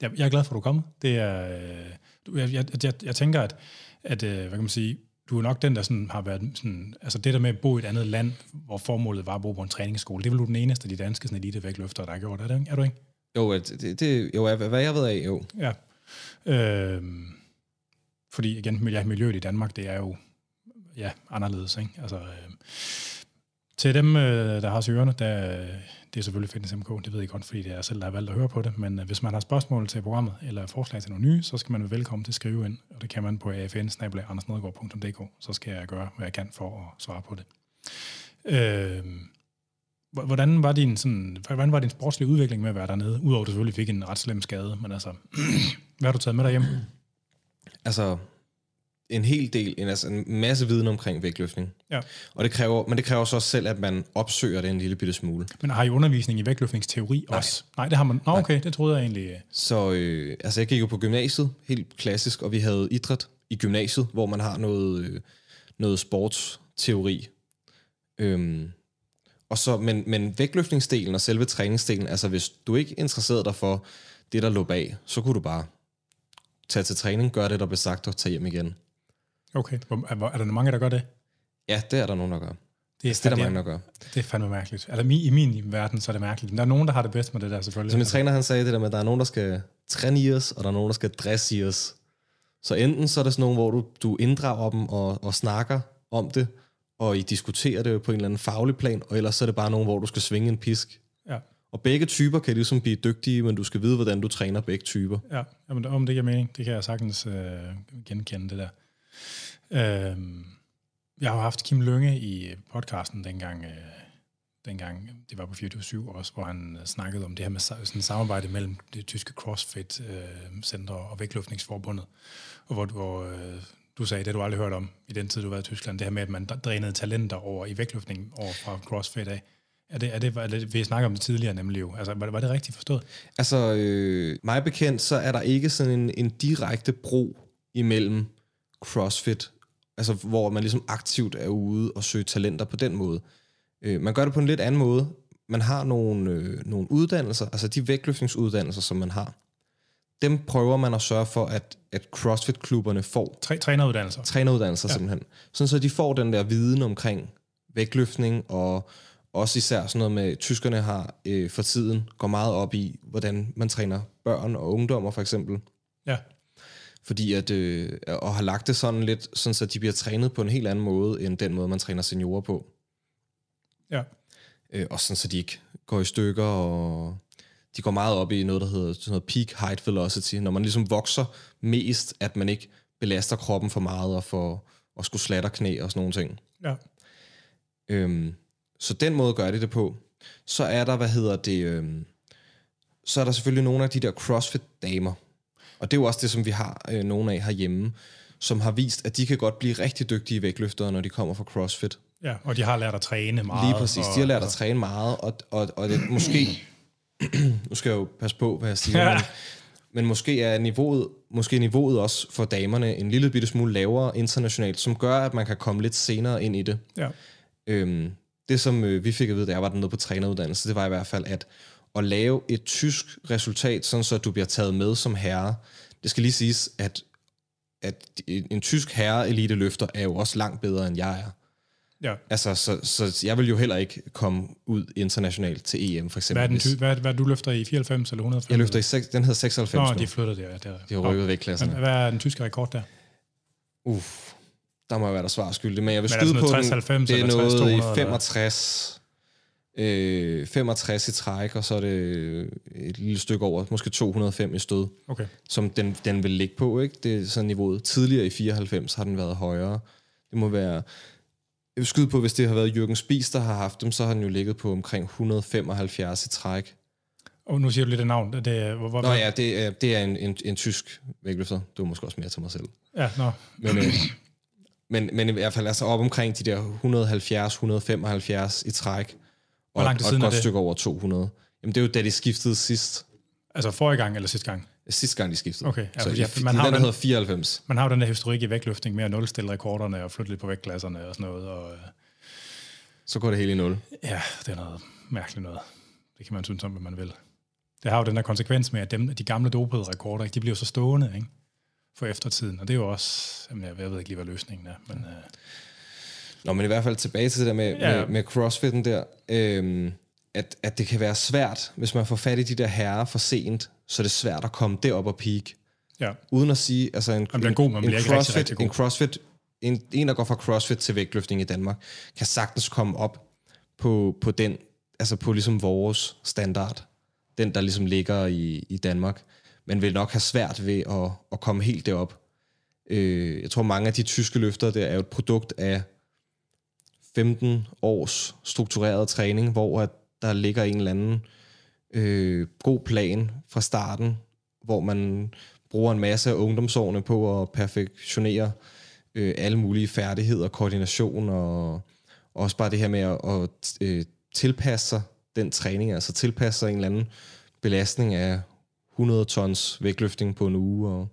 Speaker 1: jeg, er glad for, at du er kommet. Det er, øh, jeg, jeg, jeg, jeg tænker, at, at øh, hvad kan man sige, du er nok den, der sådan har været sådan, altså det der med at bo i et andet land, hvor formålet var at bo på en træningsskole, det er vel du den eneste af de danske sådan elite vægtløfter, der har gjort, er, det, er du ikke?
Speaker 2: Jo, det, det, jo, hvad jeg ved af, jo.
Speaker 1: Ja. Øh, fordi igen, ja, miljøet i Danmark, det er jo ja, anderledes. Ikke? Altså, øh, til dem, øh, der har syrerne, der, det er selvfølgelig Fitness MK, det ved jeg godt, fordi det er jeg selv, der har valgt at høre på det, men øh, hvis man har spørgsmål til programmet, eller forslag til nogle nye, så skal man være velkommen til at skrive ind, og det kan man på afn så skal jeg gøre, hvad jeg kan for at svare på det. Øh, hvordan var din, sådan, hvordan var din sportslige udvikling med at være dernede, udover at du selvfølgelig fik en ret slem skade, men altså, hvad har du taget med dig hjem?
Speaker 2: Altså, en hel del, en, altså en masse viden omkring vægtløftning.
Speaker 1: Ja.
Speaker 2: Og det kræver, men det kræver så også selv, at man opsøger det en lille bitte smule.
Speaker 1: Men har I undervisning i vægtløftningsteori Nej. også? Nej, det har man. Nå, okay, Nej. det troede jeg egentlig. Øh.
Speaker 2: Så øh, altså, jeg gik jo på gymnasiet, helt klassisk, og vi havde idræt i gymnasiet, hvor man har noget, øh, noget sportsteori. Øhm, og så, men, men vægtløftningsdelen og selve træningsdelen, altså hvis du ikke interesserede dig for det, der lå bag, så kunne du bare tage til træning, gøre det, der blev sagt, og tage hjem igen.
Speaker 1: Okay. Er, er der mange, der gør det?
Speaker 2: Ja, det er der nogen, der gør. Det er, det er der mange, der gør.
Speaker 1: Det er fandme mærkeligt. Altså, i min verden, så er det mærkeligt. Men der er nogen, der har det bedst med det der, selvfølgelig.
Speaker 2: Som min træner, han sagde det der med, at der er nogen, der skal træneres, og der er nogen, der skal dressiers. Så enten så er det sådan nogen, hvor du, du inddrager dem og, og snakker om det, og I diskuterer det på en eller anden faglig plan, og ellers så er det bare nogen, hvor du skal svinge en pisk.
Speaker 1: Ja.
Speaker 2: Og begge typer kan ligesom blive dygtige, men du skal vide, hvordan du træner begge typer.
Speaker 1: Ja, Jamen, om det giver mening. Det kan jeg sagtens øh, genkende, det der. Øh, jeg har haft Kim Lønge i podcasten dengang, øh, dengang det var på 24-7 også, hvor han øh, snakkede om det her med sådan samarbejde mellem det tyske CrossFit øh, Center og Vægtløftningsforbundet, og hvor, hvor øh, du sagde, det du aldrig hørt om i den tid, du var i Tyskland, det her med, at man drænede talenter over i vægtløftning over fra CrossFit af. Er det, er det, er det, vi snakker om det tidligere nemlig jo. Altså, var, var det rigtigt forstået?
Speaker 2: Altså, øh, mig bekendt, så er der ikke sådan en, en direkte bro imellem CrossFit, altså hvor man ligesom aktivt er ude og søge talenter på den måde. Øh, man gør det på en lidt anden måde. Man har nogle, øh, nogle uddannelser, altså de vægtløftningsuddannelser, som man har, dem prøver man at sørge for, at, at CrossFit-klubberne får.
Speaker 1: Tre, træneruddannelser.
Speaker 2: Træneruddannelser ja. simpelthen. Sådan så de får den der viden omkring vægtløftning, og også især sådan noget med, tyskerne har øh, for tiden, går meget op i, hvordan man træner børn og ungdommer for eksempel.
Speaker 1: Ja.
Speaker 2: Fordi at, øh, og har lagt det sådan lidt, sådan så de bliver trænet på en helt anden måde, end den måde, man træner seniorer på.
Speaker 1: Ja.
Speaker 2: Øh, og sådan så de ikke går i stykker og de går meget op i noget, der hedder sådan noget peak height velocity, når man ligesom vokser mest, at man ikke belaster kroppen for meget og for at skulle slatter knæ og sådan nogle ting.
Speaker 1: Ja.
Speaker 2: Øhm, så den måde gør de det på. Så er der, hvad hedder det, øhm, så er der selvfølgelig nogle af de der CrossFit-damer, og det er jo også det, som vi har øh, nogle af herhjemme, som har vist, at de kan godt blive rigtig dygtige vægtløftere, når de kommer fra CrossFit.
Speaker 1: Ja, og de har lært at træne meget.
Speaker 2: Lige præcis,
Speaker 1: og,
Speaker 2: de har lært at træne meget, og, og, og det, måske nu skal jeg jo passe på, hvad jeg siger, ja. men, men måske er niveauet, måske niveauet også for damerne en lille bitte smule lavere internationalt, som gør, at man kan komme lidt senere ind i det.
Speaker 1: Ja.
Speaker 2: Øhm, det, som øh, vi fik at vide, da jeg var dernede på træneruddannelse, det var i hvert fald, at at lave et tysk resultat, sådan så du bliver taget med som herre. Det skal lige siges, at, at en, tysk herre elite løfter er jo også langt bedre, end jeg er.
Speaker 1: Ja.
Speaker 2: Altså, så, så jeg vil jo heller ikke komme ud internationalt til EM, for eksempel.
Speaker 1: Hvad er, den ty- hvad, hvad du løfter i 94 eller 105?
Speaker 2: Jeg løfter i 6, den hedder 96
Speaker 1: Nå,
Speaker 2: nu.
Speaker 1: de flytter det, ja. Det er,
Speaker 2: de har rykket væk klassen.
Speaker 1: Hvad er den tyske rekord der?
Speaker 2: Uff, der må jeg være der svar skyldig, men jeg vil
Speaker 1: men
Speaker 2: skyde på
Speaker 1: 60, 90,
Speaker 2: den. Det er
Speaker 1: noget
Speaker 2: 60, 200, i 65, øh, 65 i træk, og så er det et lille stykke over, måske 205 i stød,
Speaker 1: okay.
Speaker 2: som den, den vil ligge på. Ikke? Det er sådan niveauet. Tidligere i 94 har den været højere. Det må være jeg vil skyde på, hvis det har været Jürgen Spies, der har haft dem, så har den jo ligget på omkring 175 i træk.
Speaker 1: Og nu siger du lidt et navn. Det er, hvor, hvor,
Speaker 2: Nå ja, det er, det er en, en, en tysk vægtløfter. Det var måske også mere til mig selv.
Speaker 1: Ja, nå.
Speaker 2: Men, øh, men, men i hvert fald altså op omkring de der 170-175 i træk.
Speaker 1: Hvor langt
Speaker 2: og, og et godt stykke over 200. Jamen det er jo da de skiftede sidst.
Speaker 1: Altså forrige gang eller sidste gang?
Speaker 2: Sidste gang de skiftede.
Speaker 1: Okay,
Speaker 2: ja, så ja, man har den, der hedder 94.
Speaker 1: Man har jo den der historik i vægtløftning med at nulstille rekorderne og flytte lidt på vægtklasserne og sådan noget. Og,
Speaker 2: så går det hele i nul.
Speaker 1: Ja, det er noget mærkeligt noget. Det kan man synes om, hvad man vil. Det har jo den der konsekvens med, at dem, de gamle dopede rekorder, de bliver så stående ikke? for eftertiden. Og det er jo også, jamen jeg ved ikke lige, hvad løsningen er. Men, øh...
Speaker 2: Nå, men i hvert fald tilbage til det der med, ja. med, med crossfitten der. Øhm, at, at det kan være svært, hvis man får fat i de der herrer for sent, så er det svært at komme derop og peak.
Speaker 1: Ja.
Speaker 2: Uden at sige, altså en,
Speaker 1: man god, man
Speaker 2: en,
Speaker 1: en,
Speaker 2: crossfit,
Speaker 1: rigtig, rigtig god.
Speaker 2: en crossfit, en, en, der går fra crossfit til vægtløftning i Danmark, kan sagtens komme op på, på den, altså på ligesom vores standard. Den, der ligesom ligger i, i Danmark. Men vil nok have svært ved at, at komme helt derop. Øh, jeg tror, mange af de tyske løfter, der er jo et produkt af 15 års struktureret træning, hvor at der ligger en eller anden øh, god plan fra starten, hvor man bruger en masse af ungdomsårene på at perfektionere øh, alle mulige færdigheder, koordination og også bare det her med at, at øh, tilpasse sig den træning, altså tilpasse sig en eller anden belastning af 100 tons vægtløftning på en uge. Og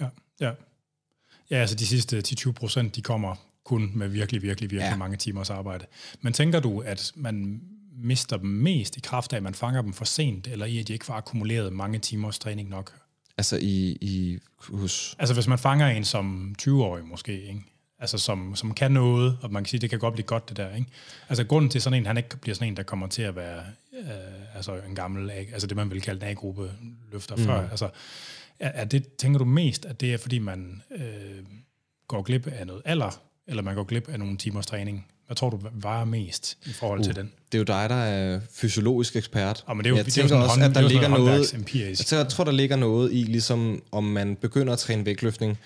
Speaker 1: ja, ja. Ja, altså de sidste 10-20 procent, de kommer kun med virkelig, virkelig, virkelig ja. mange timers arbejde. Men tænker du, at man mister dem mest i kraft af, at man fanger dem for sent, eller i at de ikke får akkumuleret mange timers træning nok?
Speaker 2: Altså i, i hos...
Speaker 1: Altså hvis man fanger en som 20-årig måske, ikke? Altså som, som kan noget, og man kan sige, det kan godt blive godt det der, ikke? Altså grunden til sådan en, han ikke bliver sådan en, der kommer til at være øh, altså en gammel, altså det man vil kalde en A-gruppe løfter mm. før, altså er, er det, tænker du mest, at det er fordi man øh, går glip af noget alder, eller man går glip af nogle timers træning? Hvad tror du varer mest i forhold uh, til den?
Speaker 2: Det er jo dig, der er fysiologisk ekspert.
Speaker 1: Ja, men det er jo,
Speaker 2: jeg
Speaker 1: det
Speaker 2: tænker
Speaker 1: er
Speaker 2: også, at der ligger noget...
Speaker 1: Empirisk.
Speaker 2: Jeg tror, der ligger noget i, ligesom om man begynder at træne vægtløftning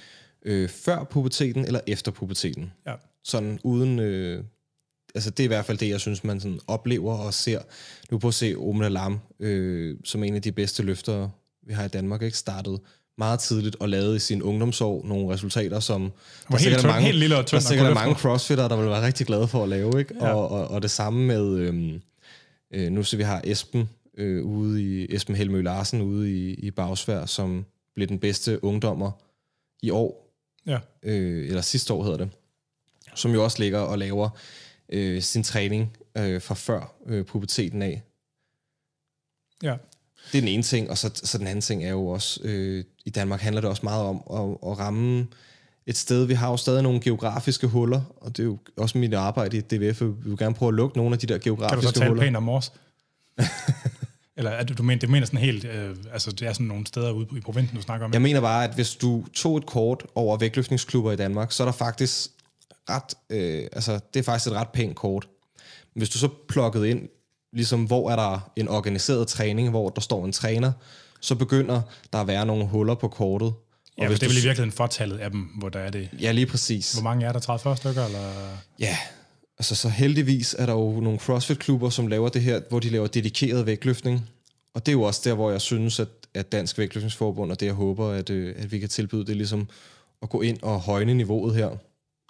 Speaker 2: øh, før puberteten eller efter puberteten.
Speaker 1: Ja.
Speaker 2: Sådan uden... Øh, altså det er i hvert fald det, jeg synes, man sådan oplever og ser. Nu på at se Omna Lam, øh, som en af de bedste løftere, vi har i Danmark, ikke startet meget tidligt og lavede i sin ungdomsår nogle resultater, som
Speaker 1: var
Speaker 2: der
Speaker 1: helt,
Speaker 2: sikkert er
Speaker 1: tynd,
Speaker 2: mange,
Speaker 1: helt lille og
Speaker 2: der
Speaker 1: tynd.
Speaker 2: er sikkert er mange crossfitter, der vil være rigtig glade for at lave. Ikke?
Speaker 1: Ja.
Speaker 2: Og, og, og det samme med, øhm, øh, nu så vi har Esben øh, ude i, Esben Helmø Larsen ude i, i Bagsvær, som blev den bedste ungdommer i år,
Speaker 1: Ja.
Speaker 2: øh, eller sidste år hedder det, som jo også ligger og laver øh, sin træning øh, fra før øh, puberteten af.
Speaker 1: Ja.
Speaker 2: Det er den ene ting, og så, så den anden ting er jo også, øh, i Danmark handler det også meget om at, at ramme et sted. Vi har jo stadig nogle geografiske huller, og det er jo også mit arbejde i DVF, vi vil gerne prøve at lukke nogle af de der
Speaker 1: Kan du
Speaker 2: geografiske
Speaker 1: så tale
Speaker 2: huller.
Speaker 1: pænt om Mors? Eller er det, du mener, det mener sådan helt, øh, altså det er sådan nogle steder ude i provinsen, du snakker om?
Speaker 2: Jeg mener bare, at hvis du tog et kort over vægtløftningsklubber i Danmark, så er der faktisk ret, øh, altså det er faktisk et ret pænt kort. Hvis du så plukkede ind, ligesom hvor er der en organiseret træning, hvor der står en træner, så begynder der at være nogle huller på kortet. Og
Speaker 1: ja,
Speaker 2: hvis
Speaker 1: det er vel i virkeligheden fortallet af dem, hvor der er det.
Speaker 2: Ja, lige præcis.
Speaker 1: Hvor mange er der? 30-40 stykker? Eller?
Speaker 2: Ja, altså så heldigvis er der jo nogle CrossFit-klubber, som laver det her, hvor de laver dedikeret vægtløftning. Og det er jo også der, hvor jeg synes, at, at Dansk Vægtløftningsforbund, og det jeg håber, at, øh, at vi kan tilbyde, det ligesom at gå ind og højne niveauet her.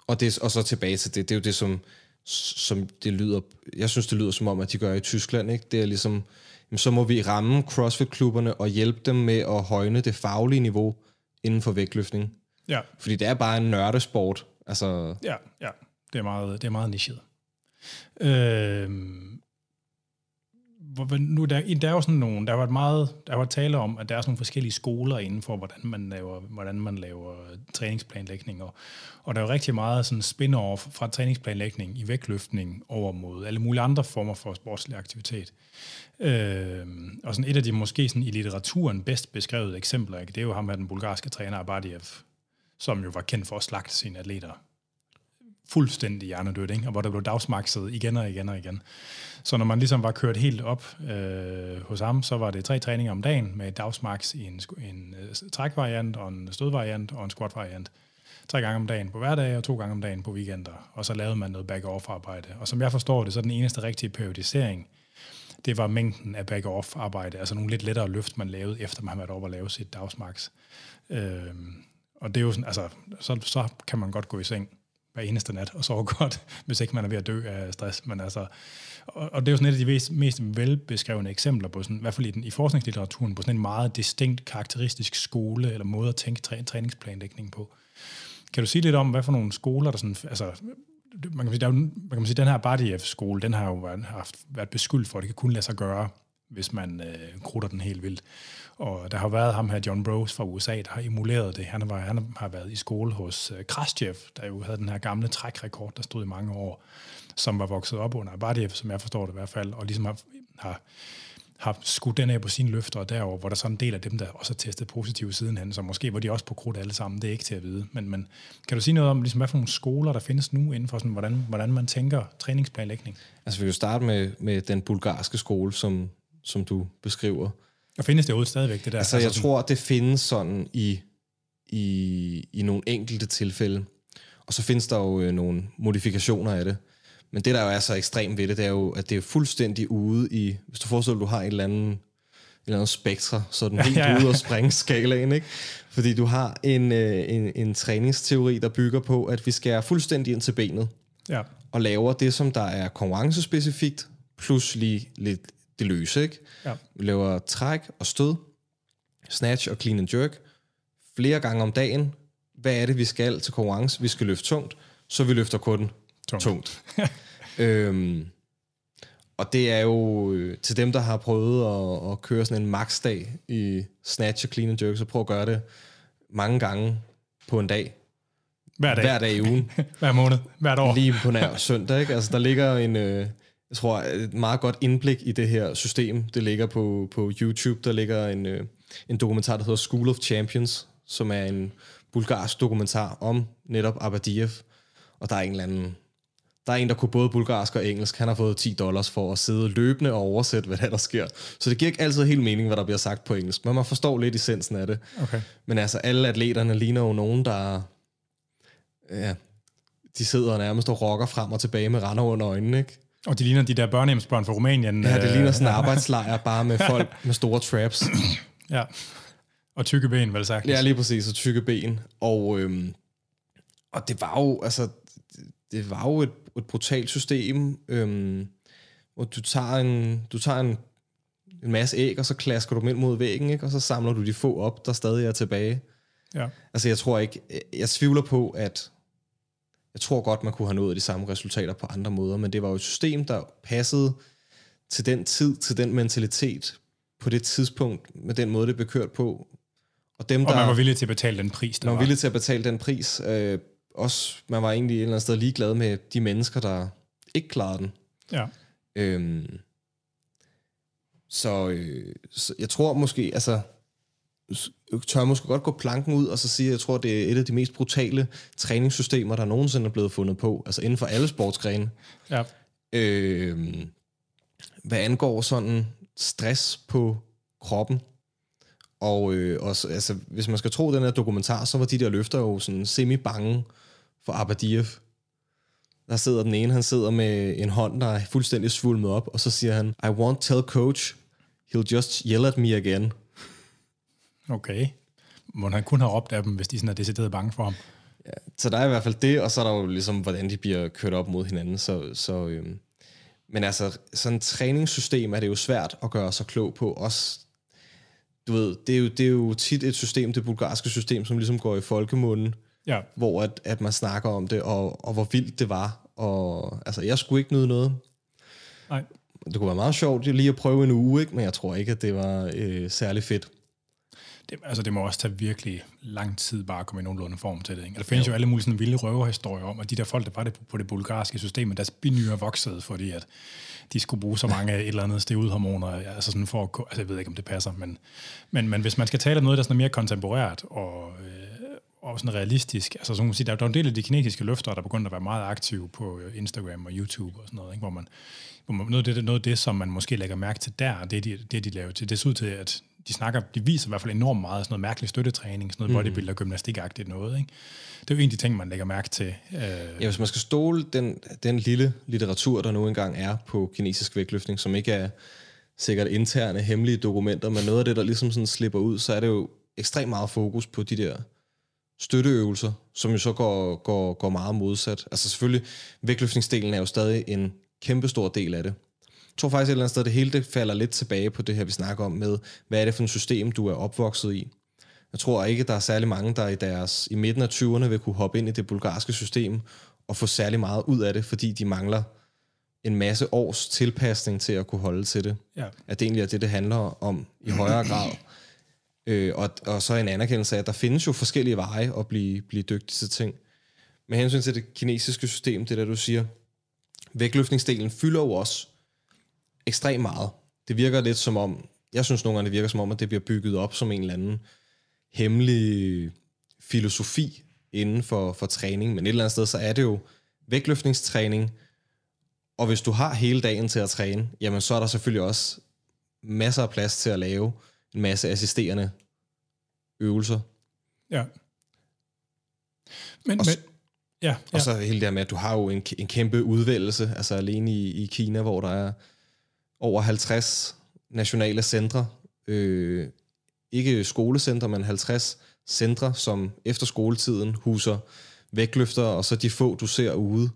Speaker 2: Og, det, og så tilbage til det, det er jo det, som, som det lyder, jeg synes, det lyder som om, at de gør i Tyskland. Ikke? Det er ligesom, jamen, så må vi ramme CrossFit-klubberne og hjælpe dem med at højne det faglige niveau inden for vægtløftning.
Speaker 1: Ja,
Speaker 2: Fordi det er bare en nørdesport. Altså,
Speaker 1: ja, ja. Det er meget, det er meget nichet. Øh, hvor- nu, der, der er jo sådan nogle, der var meget, der var tale om, at der er sådan nogle forskellige skoler inden for, hvordan man laver, hvordan man laver træningsplanlægning, og, og der er jo rigtig meget sådan spin-off fra træningsplanlægning i vægtløftning over mod alle mulige andre former for sportslig aktivitet. Øh, og sådan et af de måske sådan i litteraturen bedst beskrevede eksempler, ikke, det er jo ham med den bulgarske træner Abadiev, som jo var kendt for at slagte sine atleter fuldstændig hjernedødt, ikke? og hvor der blev dagsmakset igen og igen og igen. Så når man ligesom var kørt helt op øh, hos ham, så var det tre træninger om dagen med dagsmax i en, en øh, trækvariant og en stødvariant og en squatvariant. Tre gange om dagen på hverdag og to gange om dagen på weekender. Og så lavede man noget back-off-arbejde. Og som jeg forstår det, så er den eneste rigtige periodisering, det var mængden af back-off-arbejde, altså nogle lidt lettere løft, man lavede, efter man havde været oppe og lave sit dagsmax. Øh, og det er jo sådan, altså, så, så kan man godt gå i seng hver eneste nat og sover godt, hvis ikke man er ved at dø af stress. Men altså, og, og det er jo sådan et af de mest, mest velbeskrevne eksempler på sådan, i hvert fald i, den, i forskningslitteraturen, på sådan en meget distinkt karakteristisk skole eller måde at tænke træ, træningsplanlægning på. Kan du sige lidt om, hvad for nogle skoler, der sådan, altså, man kan sige, der er jo, man kan sige, den her Bardiev-skole, den har jo været, haft, været beskyldt for, at det kan kun lade sig gøre, hvis man øh, krutter den helt vildt. Og der har været ham her, John Bros fra USA, der har emuleret det. Han, var, han har været i skole hos øh, Krasjev, der jo havde den her gamle trækrekord, der stod i mange år, som var vokset op under Bardiev, som jeg forstår det i hvert fald, og ligesom har, har, har skudt den af på sine løfter derover, hvor der så en del af dem, der også har testet positivt sidenhen, så måske var de også på krudt alle sammen, det er ikke til at vide. Men, men kan du sige noget om, ligesom, hvad for nogle skoler, der findes nu inden for, sådan, hvordan, hvordan man tænker træningsplanlægning?
Speaker 2: Altså vi kan jo starte med, med den bulgarske skole, som, som du beskriver.
Speaker 1: Og findes det overhovedet stadigvæk, det der?
Speaker 2: Altså, jeg
Speaker 1: sådan,
Speaker 2: tror, det findes sådan i, i, i nogle enkelte tilfælde. Og så findes der jo øh, nogle modifikationer af det. Men det, der jo er så ekstremt ved det, det er jo, at det er fuldstændig ude i... Hvis du forestiller du har et eller andet, et eller andet spektre, så den helt
Speaker 1: Ja, ja,
Speaker 2: ude og springe skalaen, ikke? Fordi du har en, øh, en, en træningsteori, der bygger på, at vi skærer fuldstændig ind til benet
Speaker 1: Ja,
Speaker 2: og laver det, som der er konkurrencespecifikt, plus lige lidt det løse, ikke?
Speaker 1: ja,
Speaker 2: Vi laver træk og stød, snatch og clean and jerk, flere gange om dagen. Hvad er det, vi skal til konkurrence? Vi skal løfte tungt, så vi løfter kun
Speaker 1: tungt.
Speaker 2: tungt. øhm, og det er jo øh, til dem, der har prøvet at, at køre sådan en max-dag i snatch og clean and jerk, så prøv at gøre det mange gange på en dag.
Speaker 1: Hver dag,
Speaker 2: Hver dag i ugen.
Speaker 1: hver måned, hvert år.
Speaker 2: Lige på nær søndag, ikke? Altså, der ligger en, øh, jeg tror, et meget godt indblik i det her system. Det ligger på, på YouTube. Der ligger en, øh, en dokumentar, der hedder School of Champions, som er en bulgarsk dokumentar om netop Abadiev. Og der er en eller anden... Der er en, der kunne både bulgarsk og engelsk. Han har fået 10 dollars for at sidde løbende og oversætte, hvad der, er, der sker. Så det giver ikke altid helt mening, hvad der bliver sagt på engelsk. Men man forstår lidt essensen af det.
Speaker 1: Okay.
Speaker 2: Men altså, alle atleterne ligner jo nogen, der... Ja, de sidder nærmest og rocker frem og tilbage med render under øjnene, ikke?
Speaker 1: Og de ligner de der børnehjemsbørn fra Rumænien.
Speaker 2: Ja, det
Speaker 1: øh,
Speaker 2: ligner sådan en arbejdslejr, bare med folk med store traps.
Speaker 1: Ja. Og tykke ben, vel sagt?
Speaker 2: Ja, lige præcis, og tykke ben. Og, øhm, og det var jo, altså, det var jo et, et brutalt system, øhm, hvor du tager en, du tager en, en masse æg, og så klasker du dem ind mod væggen, ikke? og så samler du de få op, der stadig er tilbage.
Speaker 1: Ja.
Speaker 2: Altså, jeg tror ikke, jeg tvivler på, at jeg tror godt, man kunne have nået de samme resultater på andre måder, men det var jo et system, der passede til den tid, til den mentalitet, på det tidspunkt, med den måde, det blev kørt på.
Speaker 1: Og, dem, og der, man var villig til at betale den pris,
Speaker 2: der man var. villig til at betale den pris. Øh, også, man var egentlig et eller andet sted ligeglad med de mennesker, der ikke klarede den.
Speaker 1: Ja. Øhm,
Speaker 2: så, øh, så jeg tror måske, altså, tør måske godt gå planken ud og så sige, at jeg tror, det er et af de mest brutale træningssystemer, der nogensinde er blevet fundet på, altså inden for alle sportsgrene.
Speaker 1: Ja.
Speaker 2: Øh, hvad angår sådan stress på kroppen, og øh, også, altså, hvis man skal tro den her dokumentar, så var de der løfter jo sådan semi-bange for Abadiev. Der sidder den ene, han sidder med en hånd, der er fuldstændig svulmet op, og så siger han, I won't tell coach, he'll just yell at me again.
Speaker 1: Okay. Må han kun have råbt af dem, hvis de sådan er decideret bange for ham?
Speaker 2: Ja, så der er i hvert fald det, og så er der jo ligesom, hvordan de bliver kørt op mod hinanden. Så, så, øhm, men altså, sådan et træningssystem er det jo svært at gøre sig klog på. Også, du ved, det er, jo, det er jo tit et system, det bulgarske system, som ligesom går i folkemunden,
Speaker 1: ja.
Speaker 2: hvor at, at man snakker om det, og, og hvor vildt det var. Og altså, jeg skulle ikke nyde noget.
Speaker 1: Nej.
Speaker 2: Det kunne være meget sjovt lige at prøve en uge, ikke? men jeg tror ikke, at det var øh, særlig fedt
Speaker 1: det, altså det må også tage virkelig lang tid bare at komme i nogenlunde form til det. Ikke? Der findes jo, jo alle mulige sådan vilde røverhistorier om, at de der folk, der var det på det bulgarske system, deres binyre voksede, fordi at de skulle bruge så mange et eller andet steroidhormoner, altså sådan for at, altså jeg ved ikke, om det passer, men, men, men hvis man skal tale om noget, der er sådan mere kontemporært og, øh, og sådan realistisk, altså så man sige, der, er en del af de kinesiske løfter, der begynder at være meget aktive på øh, Instagram og YouTube og sådan noget, ikke? Hvor, man, hvor man, noget, af det, noget af det, som man måske lægger mærke til der, det de, det, de laver til, det ser ud til, at de snakker, de viser i hvert fald enormt meget sådan noget mærkelig støttetræning, sådan noget mm. bodybuilder, gymnastikagtigt noget. Ikke? Det er jo en af de ting, man lægger mærke til.
Speaker 2: Øh. Ja, hvis man skal stole den, den lille litteratur, der nu engang er på kinesisk vægtløftning, som ikke er sikkert interne, hemmelige dokumenter, men noget af det, der ligesom sådan slipper ud, så er det jo ekstremt meget fokus på de der støtteøvelser, som jo så går, går, går meget modsat. Altså selvfølgelig, vægtløftningsdelen er jo stadig en kæmpestor del af det tror faktisk et eller andet sted, det hele det falder lidt tilbage på det her, vi snakker om med, hvad er det for et system, du er opvokset i. Jeg tror ikke, der er særlig mange, der i, deres, i midten af 20'erne vil kunne hoppe ind i det bulgarske system og få særlig meget ud af det, fordi de mangler en masse års tilpasning til at kunne holde til det.
Speaker 1: Ja.
Speaker 2: At det egentlig er det, det handler om i højere grad. Øh, og, og så en anerkendelse af, at der findes jo forskellige veje at blive, blive dygtig til ting. Med hensyn til det kinesiske system, det der du siger, vægtløftningsdelen fylder jo også ekstremt meget. Det virker lidt som om, jeg synes nogle gange, det virker som om, at det bliver bygget op som en eller anden hemmelig filosofi inden for, for træning, men et eller andet sted, så er det jo vægtløftningstræning, og hvis du har hele dagen til at træne, jamen så er der selvfølgelig også masser af plads til at lave en masse assisterende øvelser.
Speaker 1: Ja. Men, og, men, ja, ja.
Speaker 2: og så hele det her med, at du har jo en, en kæmpe udvælgelse, altså alene i, i Kina, hvor der er over 50 nationale centre, øh, ikke skolecentre, men 50 centre, som efter skoletiden huser vægtløfter, og så de få, du ser ude,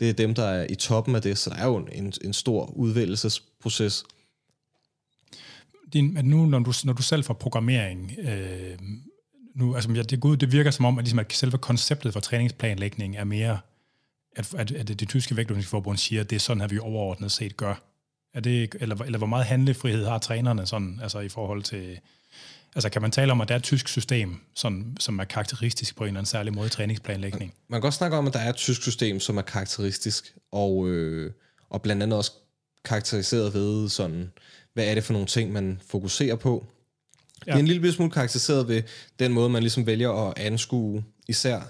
Speaker 2: det er dem, der er i toppen af det, så der er jo en, en stor udvælgelsesproces.
Speaker 1: Din, nu, når du, når du selv får programmering, øh, nu, altså, det, gud, det virker som om, at, ligesom, at selve konceptet for træningsplanlægning er mere, at, at, at det tyske vægtløftningsforbund siger, at det er sådan, at vi overordnet set gør. Er det, eller, eller hvor meget handlefrihed har trænerne sådan, altså i forhold til... Altså kan man tale om, at der er et tysk system, sådan, som er karakteristisk på en eller anden særlig måde i træningsplanlægning?
Speaker 2: Man kan godt snakke om, at der er et tysk system, som er karakteristisk, og, øh, og blandt andet også karakteriseret ved sådan, hvad er det for nogle ting, man fokuserer på. Ja. Det er en lille smule karakteriseret ved den måde, man ligesom vælger at anskue især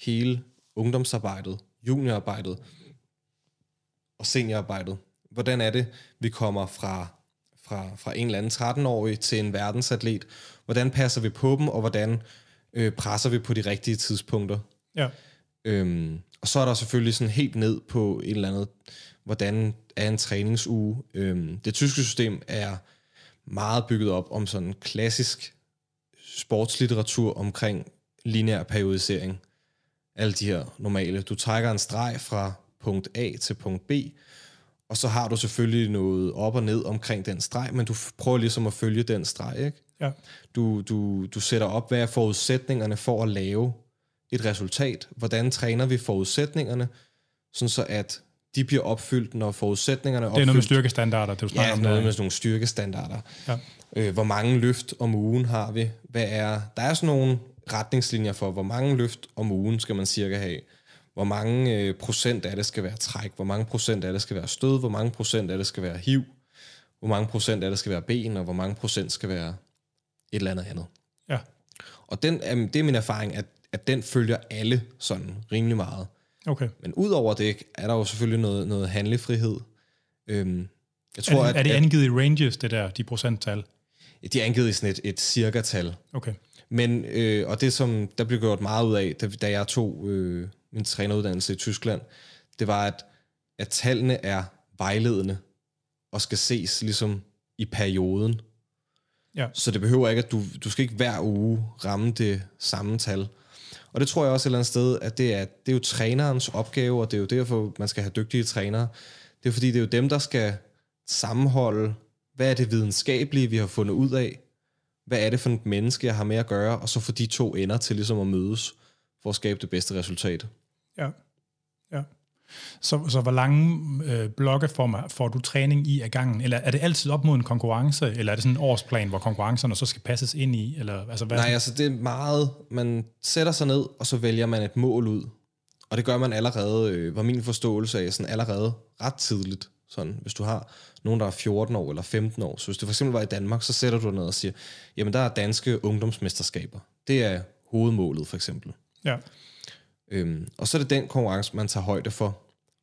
Speaker 2: hele ungdomsarbejdet, juniorarbejdet og seniorarbejdet hvordan er det, vi kommer fra, fra, fra en eller anden 13-årig til en verdensatlet? Hvordan passer vi på dem, og hvordan øh, presser vi på de rigtige tidspunkter?
Speaker 1: Ja.
Speaker 2: Øhm, og så er der selvfølgelig sådan helt ned på et eller andet, hvordan er en træningsuge. Øhm, det tyske system er meget bygget op om sådan klassisk sportslitteratur omkring lineær periodisering. Alle de her normale. Du trækker en streg fra punkt A til punkt B, og så har du selvfølgelig noget op og ned omkring den streg, men du prøver ligesom at følge den streg, ikke?
Speaker 1: Ja.
Speaker 2: Du, du, du sætter op, hvad er forudsætningerne for at lave et resultat? Hvordan træner vi forudsætningerne, sådan så at de bliver opfyldt, når forudsætningerne er opfyldt.
Speaker 1: Det er noget med styrkestandarder, det du snakker
Speaker 2: ja,
Speaker 1: om.
Speaker 2: noget
Speaker 1: der.
Speaker 2: med sådan nogle styrkestandarder.
Speaker 1: Ja.
Speaker 2: Øh, hvor mange løft om ugen har vi? Hvad er, der er sådan nogle retningslinjer for, hvor mange løft om ugen skal man cirka have. Hvor mange øh, procent af det skal være træk, hvor mange procent af det skal være stød, hvor mange procent af det skal være hiv, hvor mange procent af det skal være ben, og hvor mange procent skal være et eller andet andet.
Speaker 1: Ja.
Speaker 2: Og den, øh, det er min erfaring, at, at den følger alle sådan rimelig meget.
Speaker 1: Okay.
Speaker 2: Men udover det, er der jo selvfølgelig noget, noget handlefrihed. Øhm,
Speaker 1: jeg tror, er, det, at, er det angivet i ranges, det der, de procenttal?
Speaker 2: De er angivet i sådan et, et cirka-tal.
Speaker 1: Okay.
Speaker 2: Men, øh, og det som der blev gjort meget ud af, da, da jeg tog øh, min træneruddannelse i Tyskland, det var, at, at tallene er vejledende og skal ses ligesom i perioden.
Speaker 1: Ja.
Speaker 2: Så det behøver ikke, at du, du skal ikke hver uge ramme det samme tal. Og det tror jeg også et eller andet sted, at det er, det er jo trænerens opgave, og det er jo derfor, man skal have dygtige trænere. Det er fordi, det er jo dem, der skal sammenholde, hvad er det videnskabelige, vi har fundet ud af, hvad er det for et menneske, jeg har med at gøre, og så få de to ender til ligesom at mødes, for at skabe det bedste resultat.
Speaker 1: Ja, ja. Så, så hvor lange øh, blokke får, får du træning i af gangen? Eller er det altid op mod en konkurrence, eller er det sådan en årsplan, hvor konkurrencerne så skal passes ind i? Eller, altså, hvad
Speaker 2: Nej, altså det er meget, man sætter sig ned, og så vælger man et mål ud. Og det gør man allerede, øh, var min forståelse af, sådan allerede ret tidligt. Sådan, hvis du har nogen, der er 14 år eller 15 år. Så hvis du for eksempel var i Danmark, så sætter du dig ned og siger, jamen der er danske ungdomsmesterskaber. Det er hovedmålet for eksempel.
Speaker 1: Ja.
Speaker 2: Øhm, og så er det den konkurrence, man tager højde for.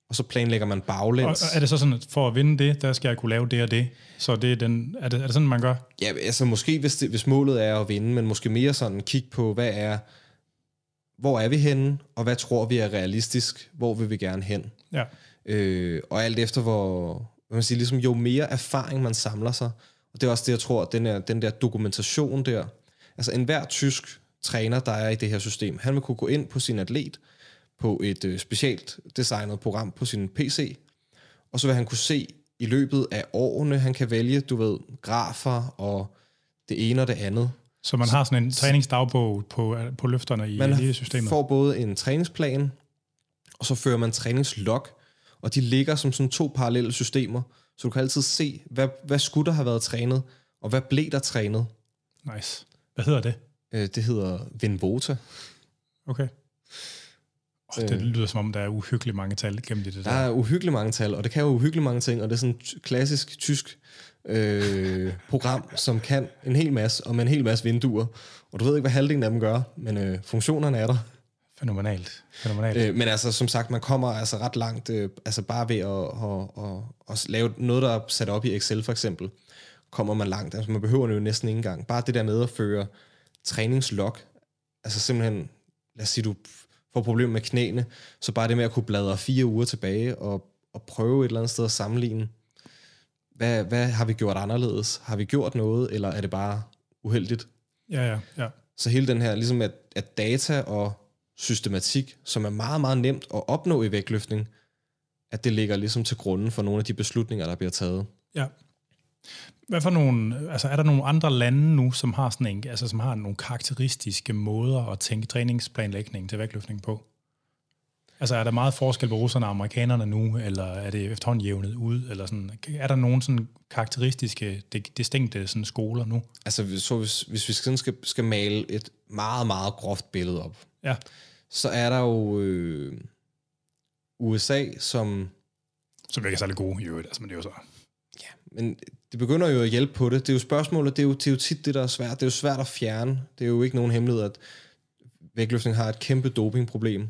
Speaker 2: Og så planlægger man baglæns.
Speaker 1: Og er det så sådan, at for at vinde det, der skal jeg kunne lave det og det? Så det er, den, er, det, er det sådan, man gør?
Speaker 2: Ja, altså måske hvis, det, hvis målet er at vinde, men måske mere sådan kigge på, hvad er, hvor er vi henne, og hvad tror vi er realistisk, hvor vil vi gerne hen?
Speaker 1: Ja.
Speaker 2: Øh, og alt efter, hvor, hvad man siger, ligesom, jo mere erfaring man samler sig, og det er også det, jeg tror, den, er, den der dokumentation der, altså enhver tysk træner, der er i det her system, han vil kunne gå ind på sin atlet, på et øh, specielt designet program på sin PC, og så vil han kunne se i løbet af årene, han kan vælge, du ved, grafer og det ene og det andet.
Speaker 1: Så man har sådan en træningsdagbog på, på løfterne i
Speaker 2: man
Speaker 1: hele systemet?
Speaker 2: Man får både en træningsplan, og så fører man træningslog, og de ligger som sådan to parallelle systemer, så du kan altid se, hvad, hvad skulle der have været trænet, og hvad blev der trænet.
Speaker 1: Nice. Hvad hedder det?
Speaker 2: Øh, det hedder Vinvota.
Speaker 1: Okay. Oh, det lyder som om, der er uhyggeligt mange tal gennem det der.
Speaker 2: Der er uhyggeligt mange tal, og det kan jo uhyggeligt mange ting, og det er sådan et klassisk tysk øh, program, som kan en hel masse, og med en hel masse vinduer. Og du ved ikke, hvad halvdelen af dem gør, men øh, funktionerne er der.
Speaker 1: Fænomenalt. Fænomenalt.
Speaker 2: Øh, men altså, som sagt, man kommer altså ret langt, øh, altså bare ved at, at, at, at, at lave noget, der er sat op i Excel for eksempel, kommer man langt. Altså, man behøver det jo næsten ikke engang. Bare det der med at føre træningslog, altså simpelthen, lad os sige, du får problemer med knæene, så bare det med at kunne bladre fire uger tilbage og, og prøve et eller andet sted at sammenligne, hvad, hvad har vi gjort anderledes? Har vi gjort noget, eller er det bare uheldigt?
Speaker 1: Ja, ja, ja.
Speaker 2: Så hele den her, ligesom at, at data og systematik, som er meget, meget nemt at opnå i vægtløftning, at det ligger ligesom til grunden for nogle af de beslutninger, der bliver taget.
Speaker 1: Ja. Hvad for nogle, altså er der nogle andre lande nu, som har sådan en, altså som har nogle karakteristiske måder at tænke træningsplanlægning til vægtløftning på? Altså er der meget forskel på russerne og amerikanerne nu, eller er det efterhånden jævnet ud? Eller sådan? Er der nogle sådan karakteristiske, distinkte sådan skoler nu?
Speaker 2: Altså så hvis, hvis vi sådan skal, skal male et meget, meget groft billede op,
Speaker 1: ja.
Speaker 2: så er der jo øh, USA, som...
Speaker 1: Som ikke er særlig gode i øvrigt, altså, men det er jo så...
Speaker 2: Men det begynder jo at hjælpe på det. Det er jo spørgsmålet, det er jo, det er jo tit det, der er svært. Det er jo svært at fjerne. Det er jo ikke nogen hemmelighed, at vægtløftning har et kæmpe dopingproblem.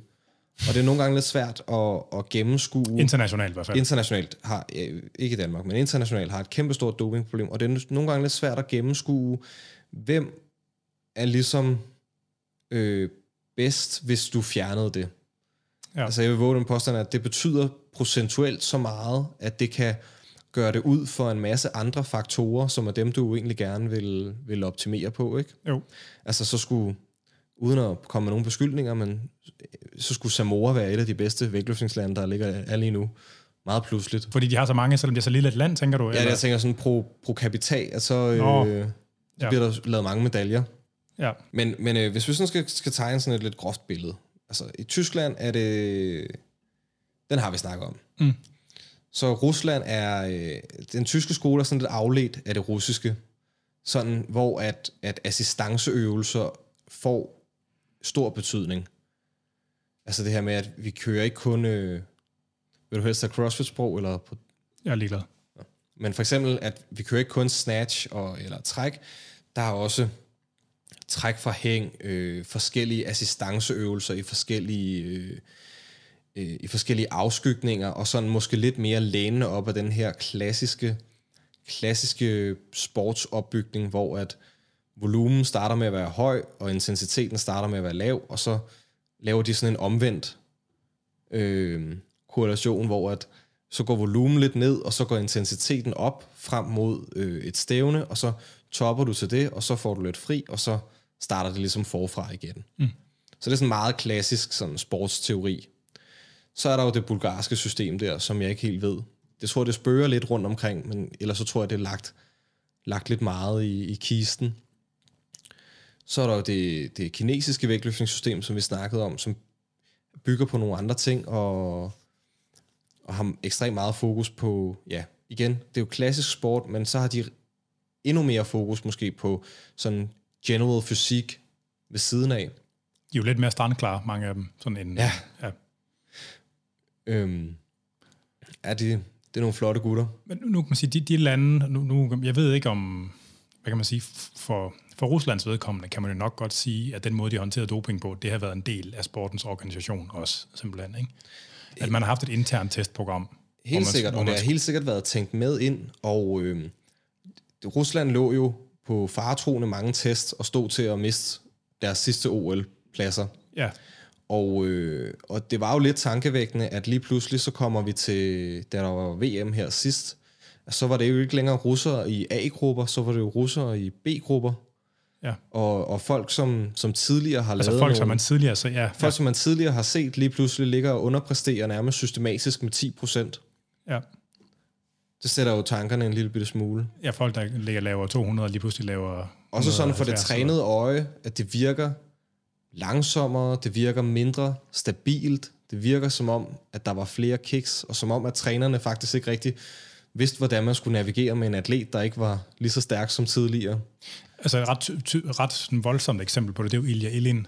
Speaker 2: Og det er nogle gange lidt svært at, at gennemskue.
Speaker 1: Internationalt i hvert fald.
Speaker 2: Internationalt har, ikke i Danmark, men internationalt har et kæmpe stort dopingproblem. Og det er nogle gange lidt svært at gennemskue, hvem er ligesom øh, bedst, hvis du fjernede det.
Speaker 1: Ja.
Speaker 2: Altså jeg vil våge den påstand, at det betyder procentuelt så meget, at det kan gøre det ud for en masse andre faktorer, som er dem, du egentlig gerne vil, vil optimere på, ikke?
Speaker 1: Jo.
Speaker 2: Altså så skulle, uden at komme med nogle beskyldninger, men så skulle Samoa være et af de bedste vægtløftningslande, der ligger er lige nu. Meget pludseligt.
Speaker 1: Fordi de har så mange, selvom det er så lille et land, tænker du?
Speaker 2: Ja, eller? jeg tænker sådan pro, pro capita, altså øh, ja. bliver der lavet mange medaljer.
Speaker 1: Ja.
Speaker 2: Men, men øh, hvis vi sådan skal, skal tegne sådan et lidt groft billede. Altså i Tyskland er det... Den har vi snakket om.
Speaker 1: Mm.
Speaker 2: Så Rusland er... Øh, den tyske skole er sådan lidt afledt af det russiske. Sådan, hvor at, at assistanceøvelser får stor betydning. Altså det her med, at vi kører ikke kun... Øh, vil du helst have CrossFit-sprog, eller på...
Speaker 1: Jeg er ligeglad.
Speaker 2: Men for eksempel, at vi kører ikke kun snatch og, eller træk. Der er også træk fra hæng, øh, forskellige assistanceøvelser i forskellige, øh, øh, i forskellige afskygninger, og sådan måske lidt mere lænende op af den her klassiske, klassiske sportsopbygning, hvor at volumen starter med at være høj, og intensiteten starter med at være lav, og så laver de sådan en omvendt øh, korrelation, hvor at så går volumen lidt ned, og så går intensiteten op frem mod øh, et stævne, og så topper du til det, og så får du lidt fri, og så starter det ligesom forfra igen.
Speaker 1: Mm.
Speaker 2: Så det er sådan meget klassisk sådan sportsteori. Så er der jo det bulgarske system der, som jeg ikke helt ved. Det tror det spørger lidt rundt omkring, men ellers så tror jeg, det er lagt, lagt lidt meget i, i kisten. Så er der jo det, det kinesiske vægtløftningssystem, som vi snakkede om, som bygger på nogle andre ting, og, og har ekstremt meget fokus på, ja, igen, det er jo klassisk sport, men så har de endnu mere fokus måske på sådan general fysik ved siden af.
Speaker 1: De er jo lidt mere strandklare, mange af dem. Sådan en,
Speaker 2: ja.
Speaker 1: ja.
Speaker 2: Øhm, er det, det er nogle flotte gutter.
Speaker 1: Men nu kan man sige, de, de lande, nu, nu, jeg ved ikke om, hvad kan man sige, for, for Ruslands vedkommende kan man jo nok godt sige, at den måde, de håndterede doping på, det har været en del af sportens organisation også, simpelthen. Ikke? At man har haft et internt testprogram.
Speaker 2: Helt man, sikkert, og det har helt sikkert været tænkt med ind, og øh, Rusland lå jo på faretroende mange tests og stod til at miste deres sidste OL-pladser.
Speaker 1: Ja.
Speaker 2: Og, øh, og det var jo lidt tankevækkende, at lige pludselig så kommer vi til, da der var VM her sidst, så var det jo ikke længere russere i A-grupper, så var det jo russere i B-grupper.
Speaker 1: Ja.
Speaker 2: Og, og folk, som, som tidligere har
Speaker 1: altså
Speaker 2: lavet
Speaker 1: folk,
Speaker 2: nogle,
Speaker 1: som man tidligere så, ja.
Speaker 2: Folk, ja. som man tidligere har set, lige pludselig ligger og underpræsterer nærmest systematisk med 10 procent.
Speaker 1: Ja.
Speaker 2: Det sætter jo tankerne en lille bitte smule.
Speaker 1: Ja, folk, der ligger lavere 200, lige pludselig laver...
Speaker 2: Også sådan for det trænede øje, at det virker langsommere, det virker mindre stabilt, det virker som om, at der var flere kicks, og som om, at trænerne faktisk ikke rigtig vidste, hvordan man skulle navigere med en atlet, der ikke var lige så stærk som tidligere.
Speaker 1: Altså et ret, ret voldsomt eksempel på det, det er jo Ilja Elin,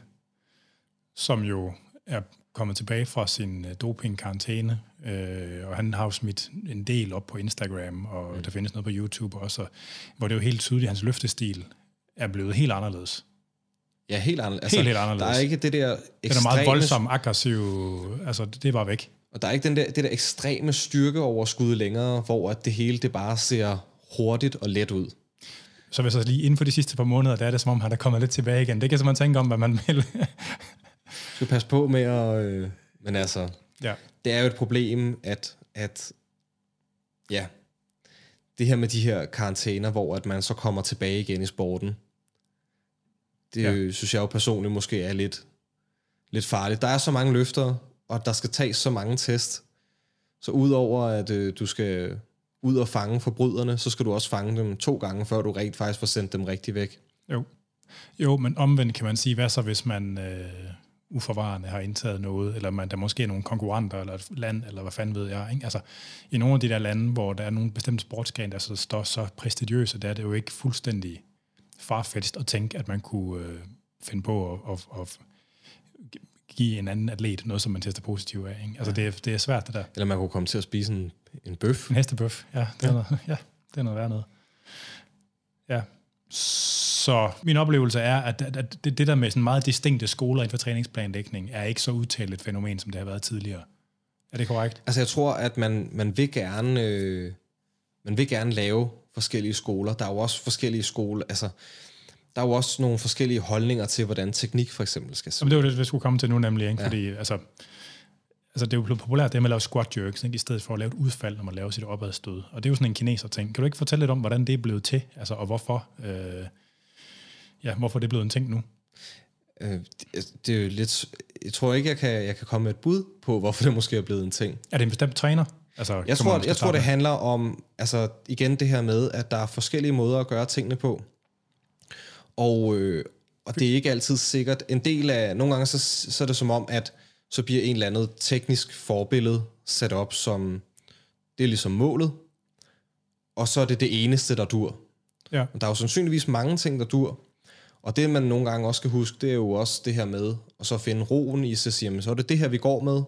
Speaker 1: som jo er kommet tilbage fra sin øh, doping-karantæne, øh, og han har jo smidt en del op på Instagram, og mm. der findes noget på YouTube også, hvor det er jo helt tydeligt, at hans løftestil er blevet helt anderledes.
Speaker 2: Ja, helt anderledes.
Speaker 1: Altså, helt, helt anderledes.
Speaker 2: Der er ikke det der
Speaker 1: ekstreme... Den er meget voldsom, aggressiv, altså det er bare væk.
Speaker 2: Og der er ikke den der, det der ekstreme styrkeoverskud længere, hvor at det hele det bare ser hurtigt og let ud.
Speaker 1: Så hvis jeg lige inden for de sidste par måneder, der er det som om, han er kommet lidt tilbage igen. Det kan man tænke om, hvad man vil.
Speaker 2: skal passe på med at... Øh, men altså,
Speaker 1: ja.
Speaker 2: det er jo et problem, at, at ja, det her med de her karantæner, hvor at man så kommer tilbage igen i sporten, det ja. synes jeg jo personligt måske er lidt, lidt farligt. Der er så mange løfter, og der skal tages så mange test. Så udover at øh, du skal ud og fange forbryderne, så skal du også fange dem to gange, før du rent faktisk får sendt dem rigtig væk.
Speaker 1: Jo. Jo, men omvendt kan man sige, hvad så hvis man øh, uforvarende har indtaget noget, eller man, der måske er nogle konkurrenter, eller et land, eller hvad fanden ved jeg. Ikke? Altså, I nogle af de der lande, hvor der er nogle bestemte sportsgrene, der så står så prestigiøse, der er det jo ikke fuldstændig farfetched at tænke, at man kunne øh, finde på at, at, at give en anden atlet noget, som man tester positiv af. Ikke? Altså, ja. det, er, det er svært, det der.
Speaker 2: Eller man kunne komme til at spise en, en bøf.
Speaker 1: En hestebøf, ja. Det er, ja. Noget, ja, det er noget værd noget. Ja. Så min oplevelse er, at, at det, det der med sådan meget distinkte skoler inden for træningsplanlægning, er ikke så udtalt et fænomen, som det har været tidligere. Er det korrekt?
Speaker 2: Altså jeg tror, at man, man vil gerne øh, man vil gerne lave forskellige skoler. Der er jo også forskellige skoler, altså der er jo også nogle forskellige holdninger til, hvordan teknik for eksempel skal se.
Speaker 1: det var det, vi skulle komme til nu nemlig, ikke? Ja. fordi altså, altså det er jo blevet populært det med at lave squat jerks, ikke? i stedet for at lave et udfald, når man laver sit opadstød. Og det er jo sådan en kineser ting. Kan du ikke fortælle lidt om, hvordan det er blevet til, altså, og hvorfor, øh, ja, hvorfor det er blevet en ting nu?
Speaker 2: Øh, det, det er jo lidt... Jeg tror ikke, jeg kan, jeg kan komme med et bud på, hvorfor det måske er blevet en ting.
Speaker 1: Er det en bestemt træner?
Speaker 2: Altså, jeg tror, jeg tror, det handler om, altså igen det her med, at der er forskellige måder at gøre tingene på. Og, øh, og det er ikke altid sikkert. En del af, nogle gange så, så er det som om, at så bliver en eller andet teknisk forbillede sat op som, det er ligesom målet, og så er det det eneste, der dur. Ja. Og der er jo sandsynligvis mange ting, der dur. Og det, man nogle gange også skal huske, det er jo også det her med, at så finde roen i sig, sige, så er det det her, vi går med,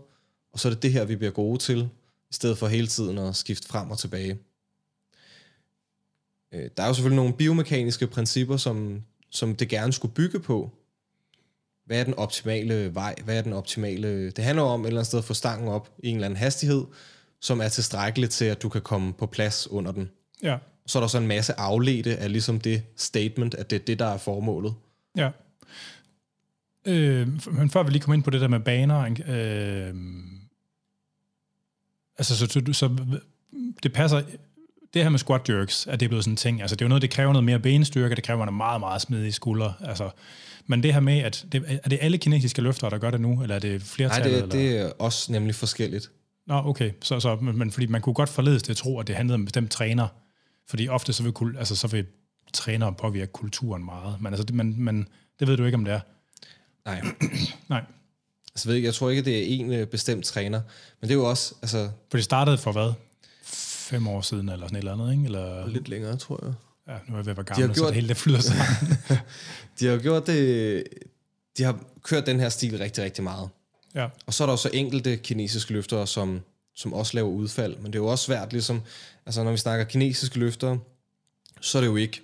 Speaker 2: og så er det det her, vi bliver gode til, i stedet for hele tiden at skifte frem og tilbage. Øh, der er jo selvfølgelig nogle biomekaniske principper, som, som det gerne skulle bygge på. Hvad er den optimale vej? Hvad er den optimale... Det handler om et eller andet sted at få stangen op i en eller anden hastighed, som er tilstrækkeligt til, at du kan komme på plads under den.
Speaker 1: Ja.
Speaker 2: Så er der så en masse afledte af ligesom det statement, at det er det, der er formålet.
Speaker 1: Ja. Øh, men før vi lige kommer ind på det der med baner, øh, altså så, så, så det passer det her med squat jerks, at det er blevet sådan en ting. Altså, det er jo noget, det kræver noget mere benstyrke, det kræver en meget, meget smidige skuldre. Altså, men det her med, at det, er det alle kinesiske løfter, der gør det nu, eller er det flertallet?
Speaker 2: Nej, det, det er også nemlig forskelligt.
Speaker 1: Nå, okay. Så, så, men, men fordi man kunne godt forledes til at tro, at det handlede om en bestemt træner. Fordi ofte så vil, altså, så vil trænere påvirke kulturen meget. Men, altså, det, men, men det ved du ikke, om det er.
Speaker 2: Nej.
Speaker 1: Nej.
Speaker 2: Altså, ved ikke, jeg tror ikke, det er en øh, bestemt træner. Men det er jo også... Altså,
Speaker 1: For det startede for hvad? Fem år siden, eller sådan et eller andet, ikke? Eller...
Speaker 2: Lidt længere, tror jeg.
Speaker 1: Ja, nu er jeg ved at være gammel, de har gjort... så det hele det flyder sammen.
Speaker 2: de har gjort det... De har kørt den her stil rigtig, rigtig meget.
Speaker 1: Ja.
Speaker 2: Og så er der jo så enkelte kinesiske løftere, som, som også laver udfald. Men det er jo også svært, ligesom... Altså, når vi snakker kinesiske løftere, så er det jo ikke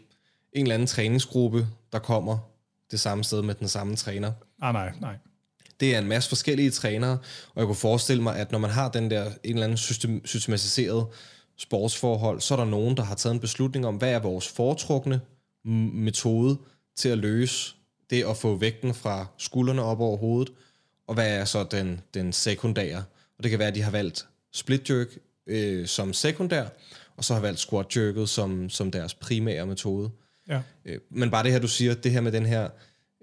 Speaker 2: en eller anden træningsgruppe, der kommer det samme sted med den samme træner.
Speaker 1: Ah, nej, nej.
Speaker 2: Det er en masse forskellige trænere, og jeg kunne forestille mig, at når man har den der en eller anden system, systematiseret sportsforhold, så er der nogen, der har taget en beslutning om, hvad er vores foretrukne metode til at løse det at få vægten fra skuldrene op over hovedet, og hvad er så den, den sekundære. Og det kan være, at de har valgt split jerk øh, som sekundær, og så har valgt squat jerket som, som deres primære metode.
Speaker 1: Ja.
Speaker 2: Øh, men bare det her, du siger, det her med den her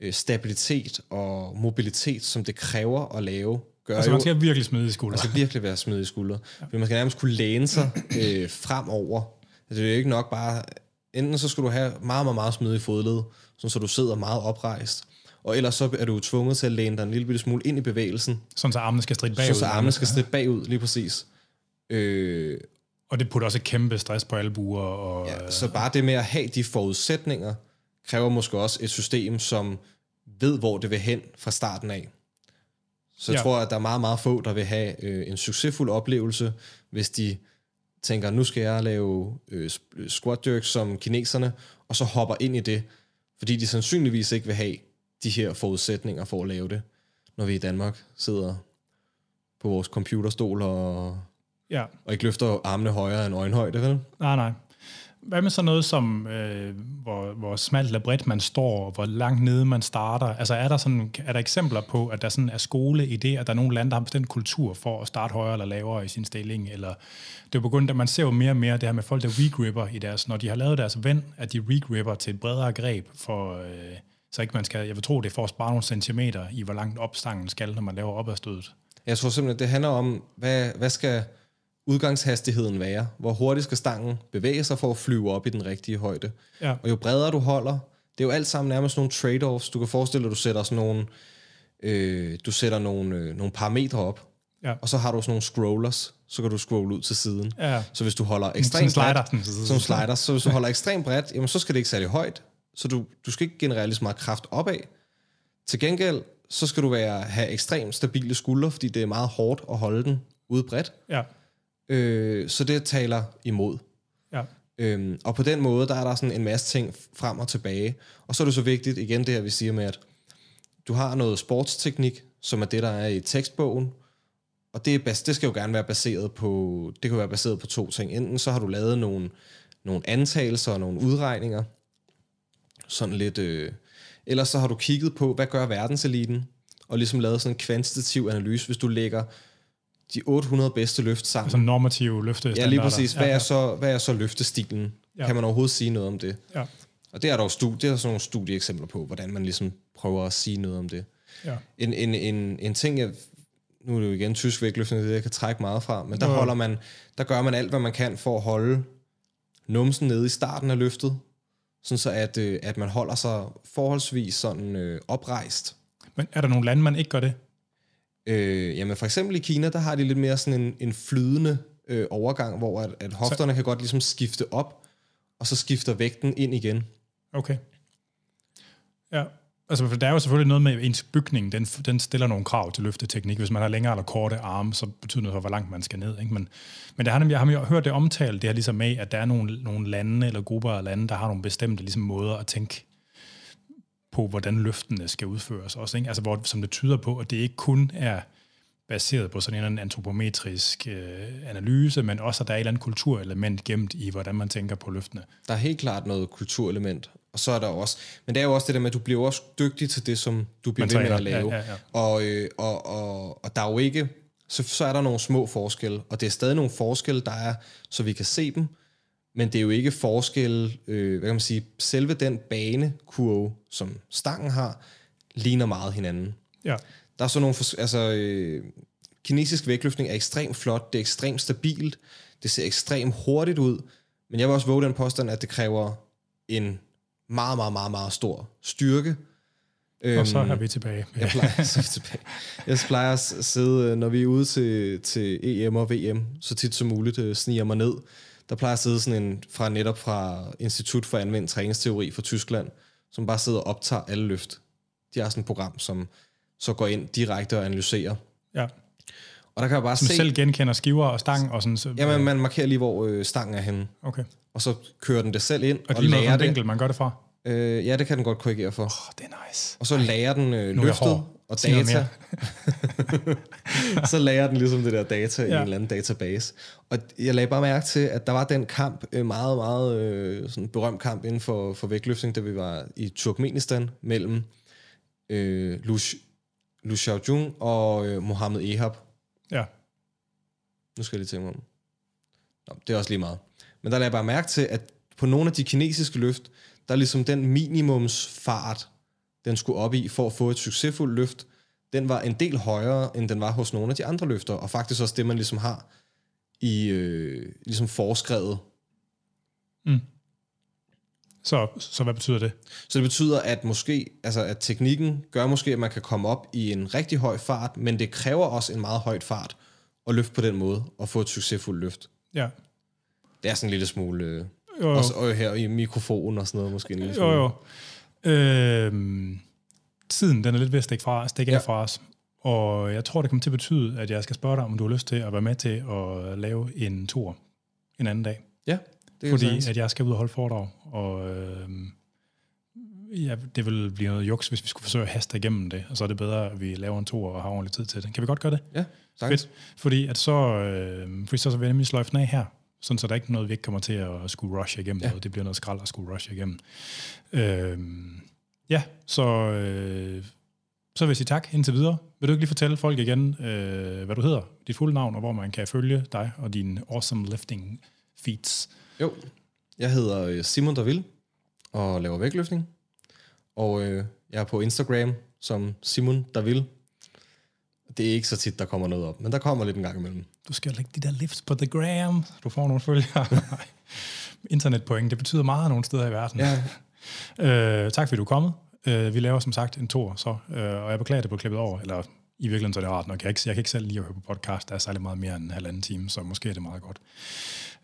Speaker 2: øh, stabilitet og mobilitet, som det kræver at lave,
Speaker 1: gør altså, man skal jo, virkelig smide i skuldre.
Speaker 2: Man skal virkelig være smidig i skuldre. Ja. man skal nærmest kunne læne sig øh, fremover. Altså, det er jo ikke nok bare... Enten så skal du have meget, meget, meget smidig fodled, så du sidder meget oprejst, og ellers så er du tvunget til at læne dig en lille smule ind i bevægelsen.
Speaker 1: Sådan så armene skal stridt bagud.
Speaker 2: Så, så armene skal stridt bagud, lige præcis. Øh,
Speaker 1: og det putter også et kæmpe stress på albuer. Og,
Speaker 2: ja, så bare det med at have de forudsætninger, kræver måske også et system, som ved, hvor det vil hen fra starten af. Så jeg ja. tror, at der er meget, meget få, der vil have øh, en succesfuld oplevelse, hvis de tænker, nu skal jeg lave øh, squat jerks som kineserne, og så hopper ind i det, fordi de sandsynligvis ikke vil have de her forudsætninger for at lave det, når vi i Danmark sidder på vores computerstol og,
Speaker 1: ja.
Speaker 2: og ikke løfter armene højere end øjenhøjde, vel?
Speaker 1: Nej, nej. Hvad med sådan noget som, øh, hvor, hvor smalt eller bredt man står, hvor langt nede man starter? Altså er der, sådan, er der eksempler på, at der sådan er skole i det, at der er nogle lande, der har bestemt kultur for at starte højere eller lavere i sin stilling? Eller det er begyndt, at man ser jo mere og mere det her med folk, der regripper i deres, når de har lavet deres vend, at de regripper til et bredere greb, for, øh, så ikke man skal, jeg vil tro, det er for at spare nogle centimeter i, hvor langt opstangen skal, når man laver opadstødet.
Speaker 2: Jeg tror simpelthen, det handler om, hvad, hvad skal udgangshastigheden være? Hvor hurtigt skal stangen bevæge sig for at flyve op i den rigtige højde?
Speaker 1: Ja.
Speaker 2: Og jo bredere du holder, det er jo alt sammen nærmest nogle trade-offs. Du kan forestille dig, at du sætter sådan nogle, øh, du sætter nogle, øh, nogle parametre op,
Speaker 1: ja.
Speaker 2: og så har du sådan nogle scrollers, så kan du scrolle ud til siden.
Speaker 1: Ja.
Speaker 2: Så hvis du holder ekstremt
Speaker 1: slider,
Speaker 2: bredt, som slider, så hvis du holder ekstremt bredt, jamen så skal det ikke særlig højt, så du, du skal ikke generere lige så meget kraft opad. Til gengæld, så skal du være, have ekstremt stabile skuldre, fordi det er meget hårdt at holde den ude bredt.
Speaker 1: Ja.
Speaker 2: Øh, så det taler imod.
Speaker 1: Ja.
Speaker 2: Øhm, og på den måde, der er der sådan en masse ting frem og tilbage. Og så er det så vigtigt, igen det her, vi siger med, at du har noget sportsteknik, som er det, der er i tekstbogen, og det, er, det skal jo gerne være baseret på, det kan være baseret på to ting. Enten så har du lavet nogle, nogle antagelser og nogle udregninger, sådan lidt, øh, ellers så har du kigget på, hvad gør verdenseliten, og ligesom lavet sådan en kvantitativ analyse, hvis du lægger de 800 bedste løft sammen.
Speaker 1: Altså normative løfte
Speaker 2: Ja, lige præcis. Hvad, ja, ja. Er så, hvad er så løftestilen? Ja. Kan man overhovedet sige noget om det?
Speaker 1: Ja.
Speaker 2: Og det er der jo studie, det er sådan nogle studieeksempler på, hvordan man ligesom prøver at sige noget om det.
Speaker 1: Ja.
Speaker 2: En, en, en, en ting, jeg, nu er det jo igen tysk vægtløftning, det jeg kan trække meget fra, men der, holder man, der gør man alt, hvad man kan for at holde numsen nede i starten af løftet, sådan så at, øh, at man holder sig forholdsvis sådan øh, oprejst.
Speaker 1: Men er der nogle lande, man ikke gør det?
Speaker 2: Øh, jamen for eksempel i Kina, der har de lidt mere sådan en, en flydende øh, overgang, hvor at, at hofterne så... kan godt ligesom skifte op, og så skifter vægten ind igen.
Speaker 1: Okay. Ja, altså for der er jo selvfølgelig noget med ens bygning, den, den stiller nogle krav til løfteteknik. Hvis man har længere eller korte arme, så betyder det for, hvor langt man skal ned. Ikke? Men, men der har, jeg har hørt det omtalt, det her ligesom med, at der er nogle, nogle lande eller grupper af lande, der har nogle bestemte ligesom, måder at tænke på, hvordan løftene skal udføres også. Ikke? Altså hvor, som det tyder på, at det ikke kun er baseret på sådan en antropometrisk øh, analyse, men også, at der er et eller andet kulturelement gemt i, hvordan man tænker på løftene.
Speaker 2: Der er helt klart noget kulturelement, og så er der også, men det er jo også det der med, at du bliver også dygtig til det, som du bliver ved med at lave. Ja, ja, ja. Og, øh, og, og, og der er jo ikke, så, så er der nogle små forskelle, og det er stadig nogle forskelle, der er, så vi kan se dem, men det er jo ikke forskel, øh, hvad kan man sige, selve den banekurve, som stangen har, ligner meget hinanden.
Speaker 1: Ja.
Speaker 2: Der er så nogle, altså, øh, kinesisk vægtløftning er ekstremt flot, det er ekstremt stabilt, det ser ekstremt hurtigt ud, men jeg vil også våge den påstand, at det kræver en meget, meget, meget, meget stor styrke.
Speaker 1: Og så er vi tilbage.
Speaker 2: jeg plejer, så tilbage. Jeg plejer at sidde, når vi er ude til, til EM og VM, så tit som muligt øh, sniger mig ned. Der plejer at sidde sådan en fra netop fra Institut for Anvendt Træningsteori for Tyskland, som bare sidder og optager alle løft. De har sådan et program, som så går ind direkte og analyserer.
Speaker 1: Ja.
Speaker 2: Og der kan jeg bare
Speaker 1: Som
Speaker 2: se...
Speaker 1: selv genkender skiver og stang og sådan... Så,
Speaker 2: Jamen, man markerer lige, hvor øh, stangen er henne.
Speaker 1: Okay.
Speaker 2: Og så kører den det selv ind
Speaker 1: og,
Speaker 2: og
Speaker 1: lærer det. Vinkel, man gør det fra?
Speaker 2: Øh, ja, det kan den godt korrigere for.
Speaker 1: Åh, oh, det er nice.
Speaker 2: Og så lærer den øh, løftet og data. så lærer den ligesom det der data ja. i en eller anden database. Og jeg lagde bare mærke til, at der var den kamp, øh, meget, meget øh, sådan berømt kamp inden for, for vægtløftning, da vi var i Turkmenistan, mellem øh, Lu Xiaojun og øh, Mohammed Ehab.
Speaker 1: Ja.
Speaker 2: Nu skal jeg lige tænke mig om. Nå, det er også lige meget. Men der lader jeg bare mærke til, at på nogle af de kinesiske løft, der er ligesom den minimumsfart, den skulle op i for at få et succesfuldt løft, den var en del højere, end den var hos nogle af de andre løfter, og faktisk også det, man ligesom har i øh, ligesom foreskrevet.
Speaker 1: Mm. Så, så hvad betyder det?
Speaker 2: Så det betyder, at måske, altså at teknikken gør måske, at man kan komme op i en rigtig høj fart, men det kræver også en meget højt fart at løfte på den måde, og få et succesfuldt løft.
Speaker 1: Ja.
Speaker 2: Det er sådan en lille smule... Øh, jo, jo. Også og her i mikrofonen og sådan noget, måske en lille
Speaker 1: smule. Jo, jo. Øhm, tiden, den er lidt ved at stikke, fra, stikke ja. af fra os. Og jeg tror, det kommer til at betyde, at jeg skal spørge dig, om du har lyst til at være med til at lave en tur en anden dag.
Speaker 2: Ja,
Speaker 1: det Fordi at jeg skal ud og holde foredrag, og øh, ja, det vil blive noget juks, hvis vi skulle forsøge at haste igennem det, og så er det bedre, at vi laver en tur og har ordentlig tid til det. Kan vi godt gøre det?
Speaker 2: Ja, Fedt.
Speaker 1: Fordi at så, øh, fordi så, så vil jeg nemlig sløjfe af her, sådan så der er ikke noget, vi ikke kommer til at skulle rush igennem. Ja. Noget. Det bliver noget skrald at skulle rush igennem. Øh, ja, så, øh, så vil jeg sige tak indtil videre. Vil du ikke lige fortælle folk igen, øh, hvad du hedder, dit fulde navn, og hvor man kan følge dig og dine awesome lifting feats?
Speaker 2: Jo, jeg hedder øh, Simon Davil og laver vægtløftning. Og øh, jeg er på Instagram som Simon Davil. Det er ikke så tit, der kommer noget op, men der kommer lidt en gang imellem.
Speaker 1: Du skal lægge de der lifts på the gram, du får nogle følgere. Internetpoint, det betyder meget nogle steder i verden.
Speaker 2: Ja.
Speaker 1: øh, tak fordi du er kommet. Øh, vi laver som sagt en tor, så, øh, og jeg beklager det på klippet over, eller i virkeligheden så er det rart nok. Jeg, ikke, jeg kan ikke selv lide at høre på podcast, der er særlig meget mere end en halvanden time, så måske er det meget godt.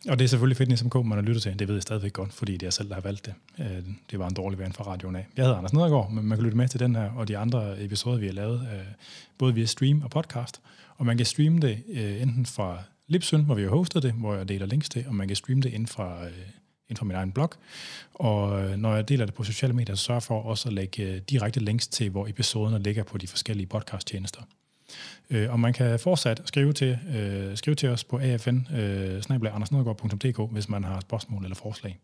Speaker 1: Og det er selvfølgelig Fitness MK, man har lyttet til. Det ved jeg stadigvæk godt, fordi det er jeg selv, der har valgt det. Øh, det var en dårlig vand fra radioen af. Jeg hedder Anders Nedergaard, men man kan lytte med til den her og de andre episoder, vi har lavet, øh, både via stream og podcast. Og man kan streame det øh, enten fra Libsyn, hvor vi har hostet det, hvor jeg deler links til, og man kan streame det ind fra, øh, ind fra min egen blog. Og øh, når jeg deler det på sociale medier, så sørger jeg for også at lægge øh, direkte links til, hvor episoderne ligger på de forskellige podcast-tjenester. Øh, og man kan fortsat skrive til, øh, skrive til os på afn, øh, hvis man har spørgsmål eller forslag.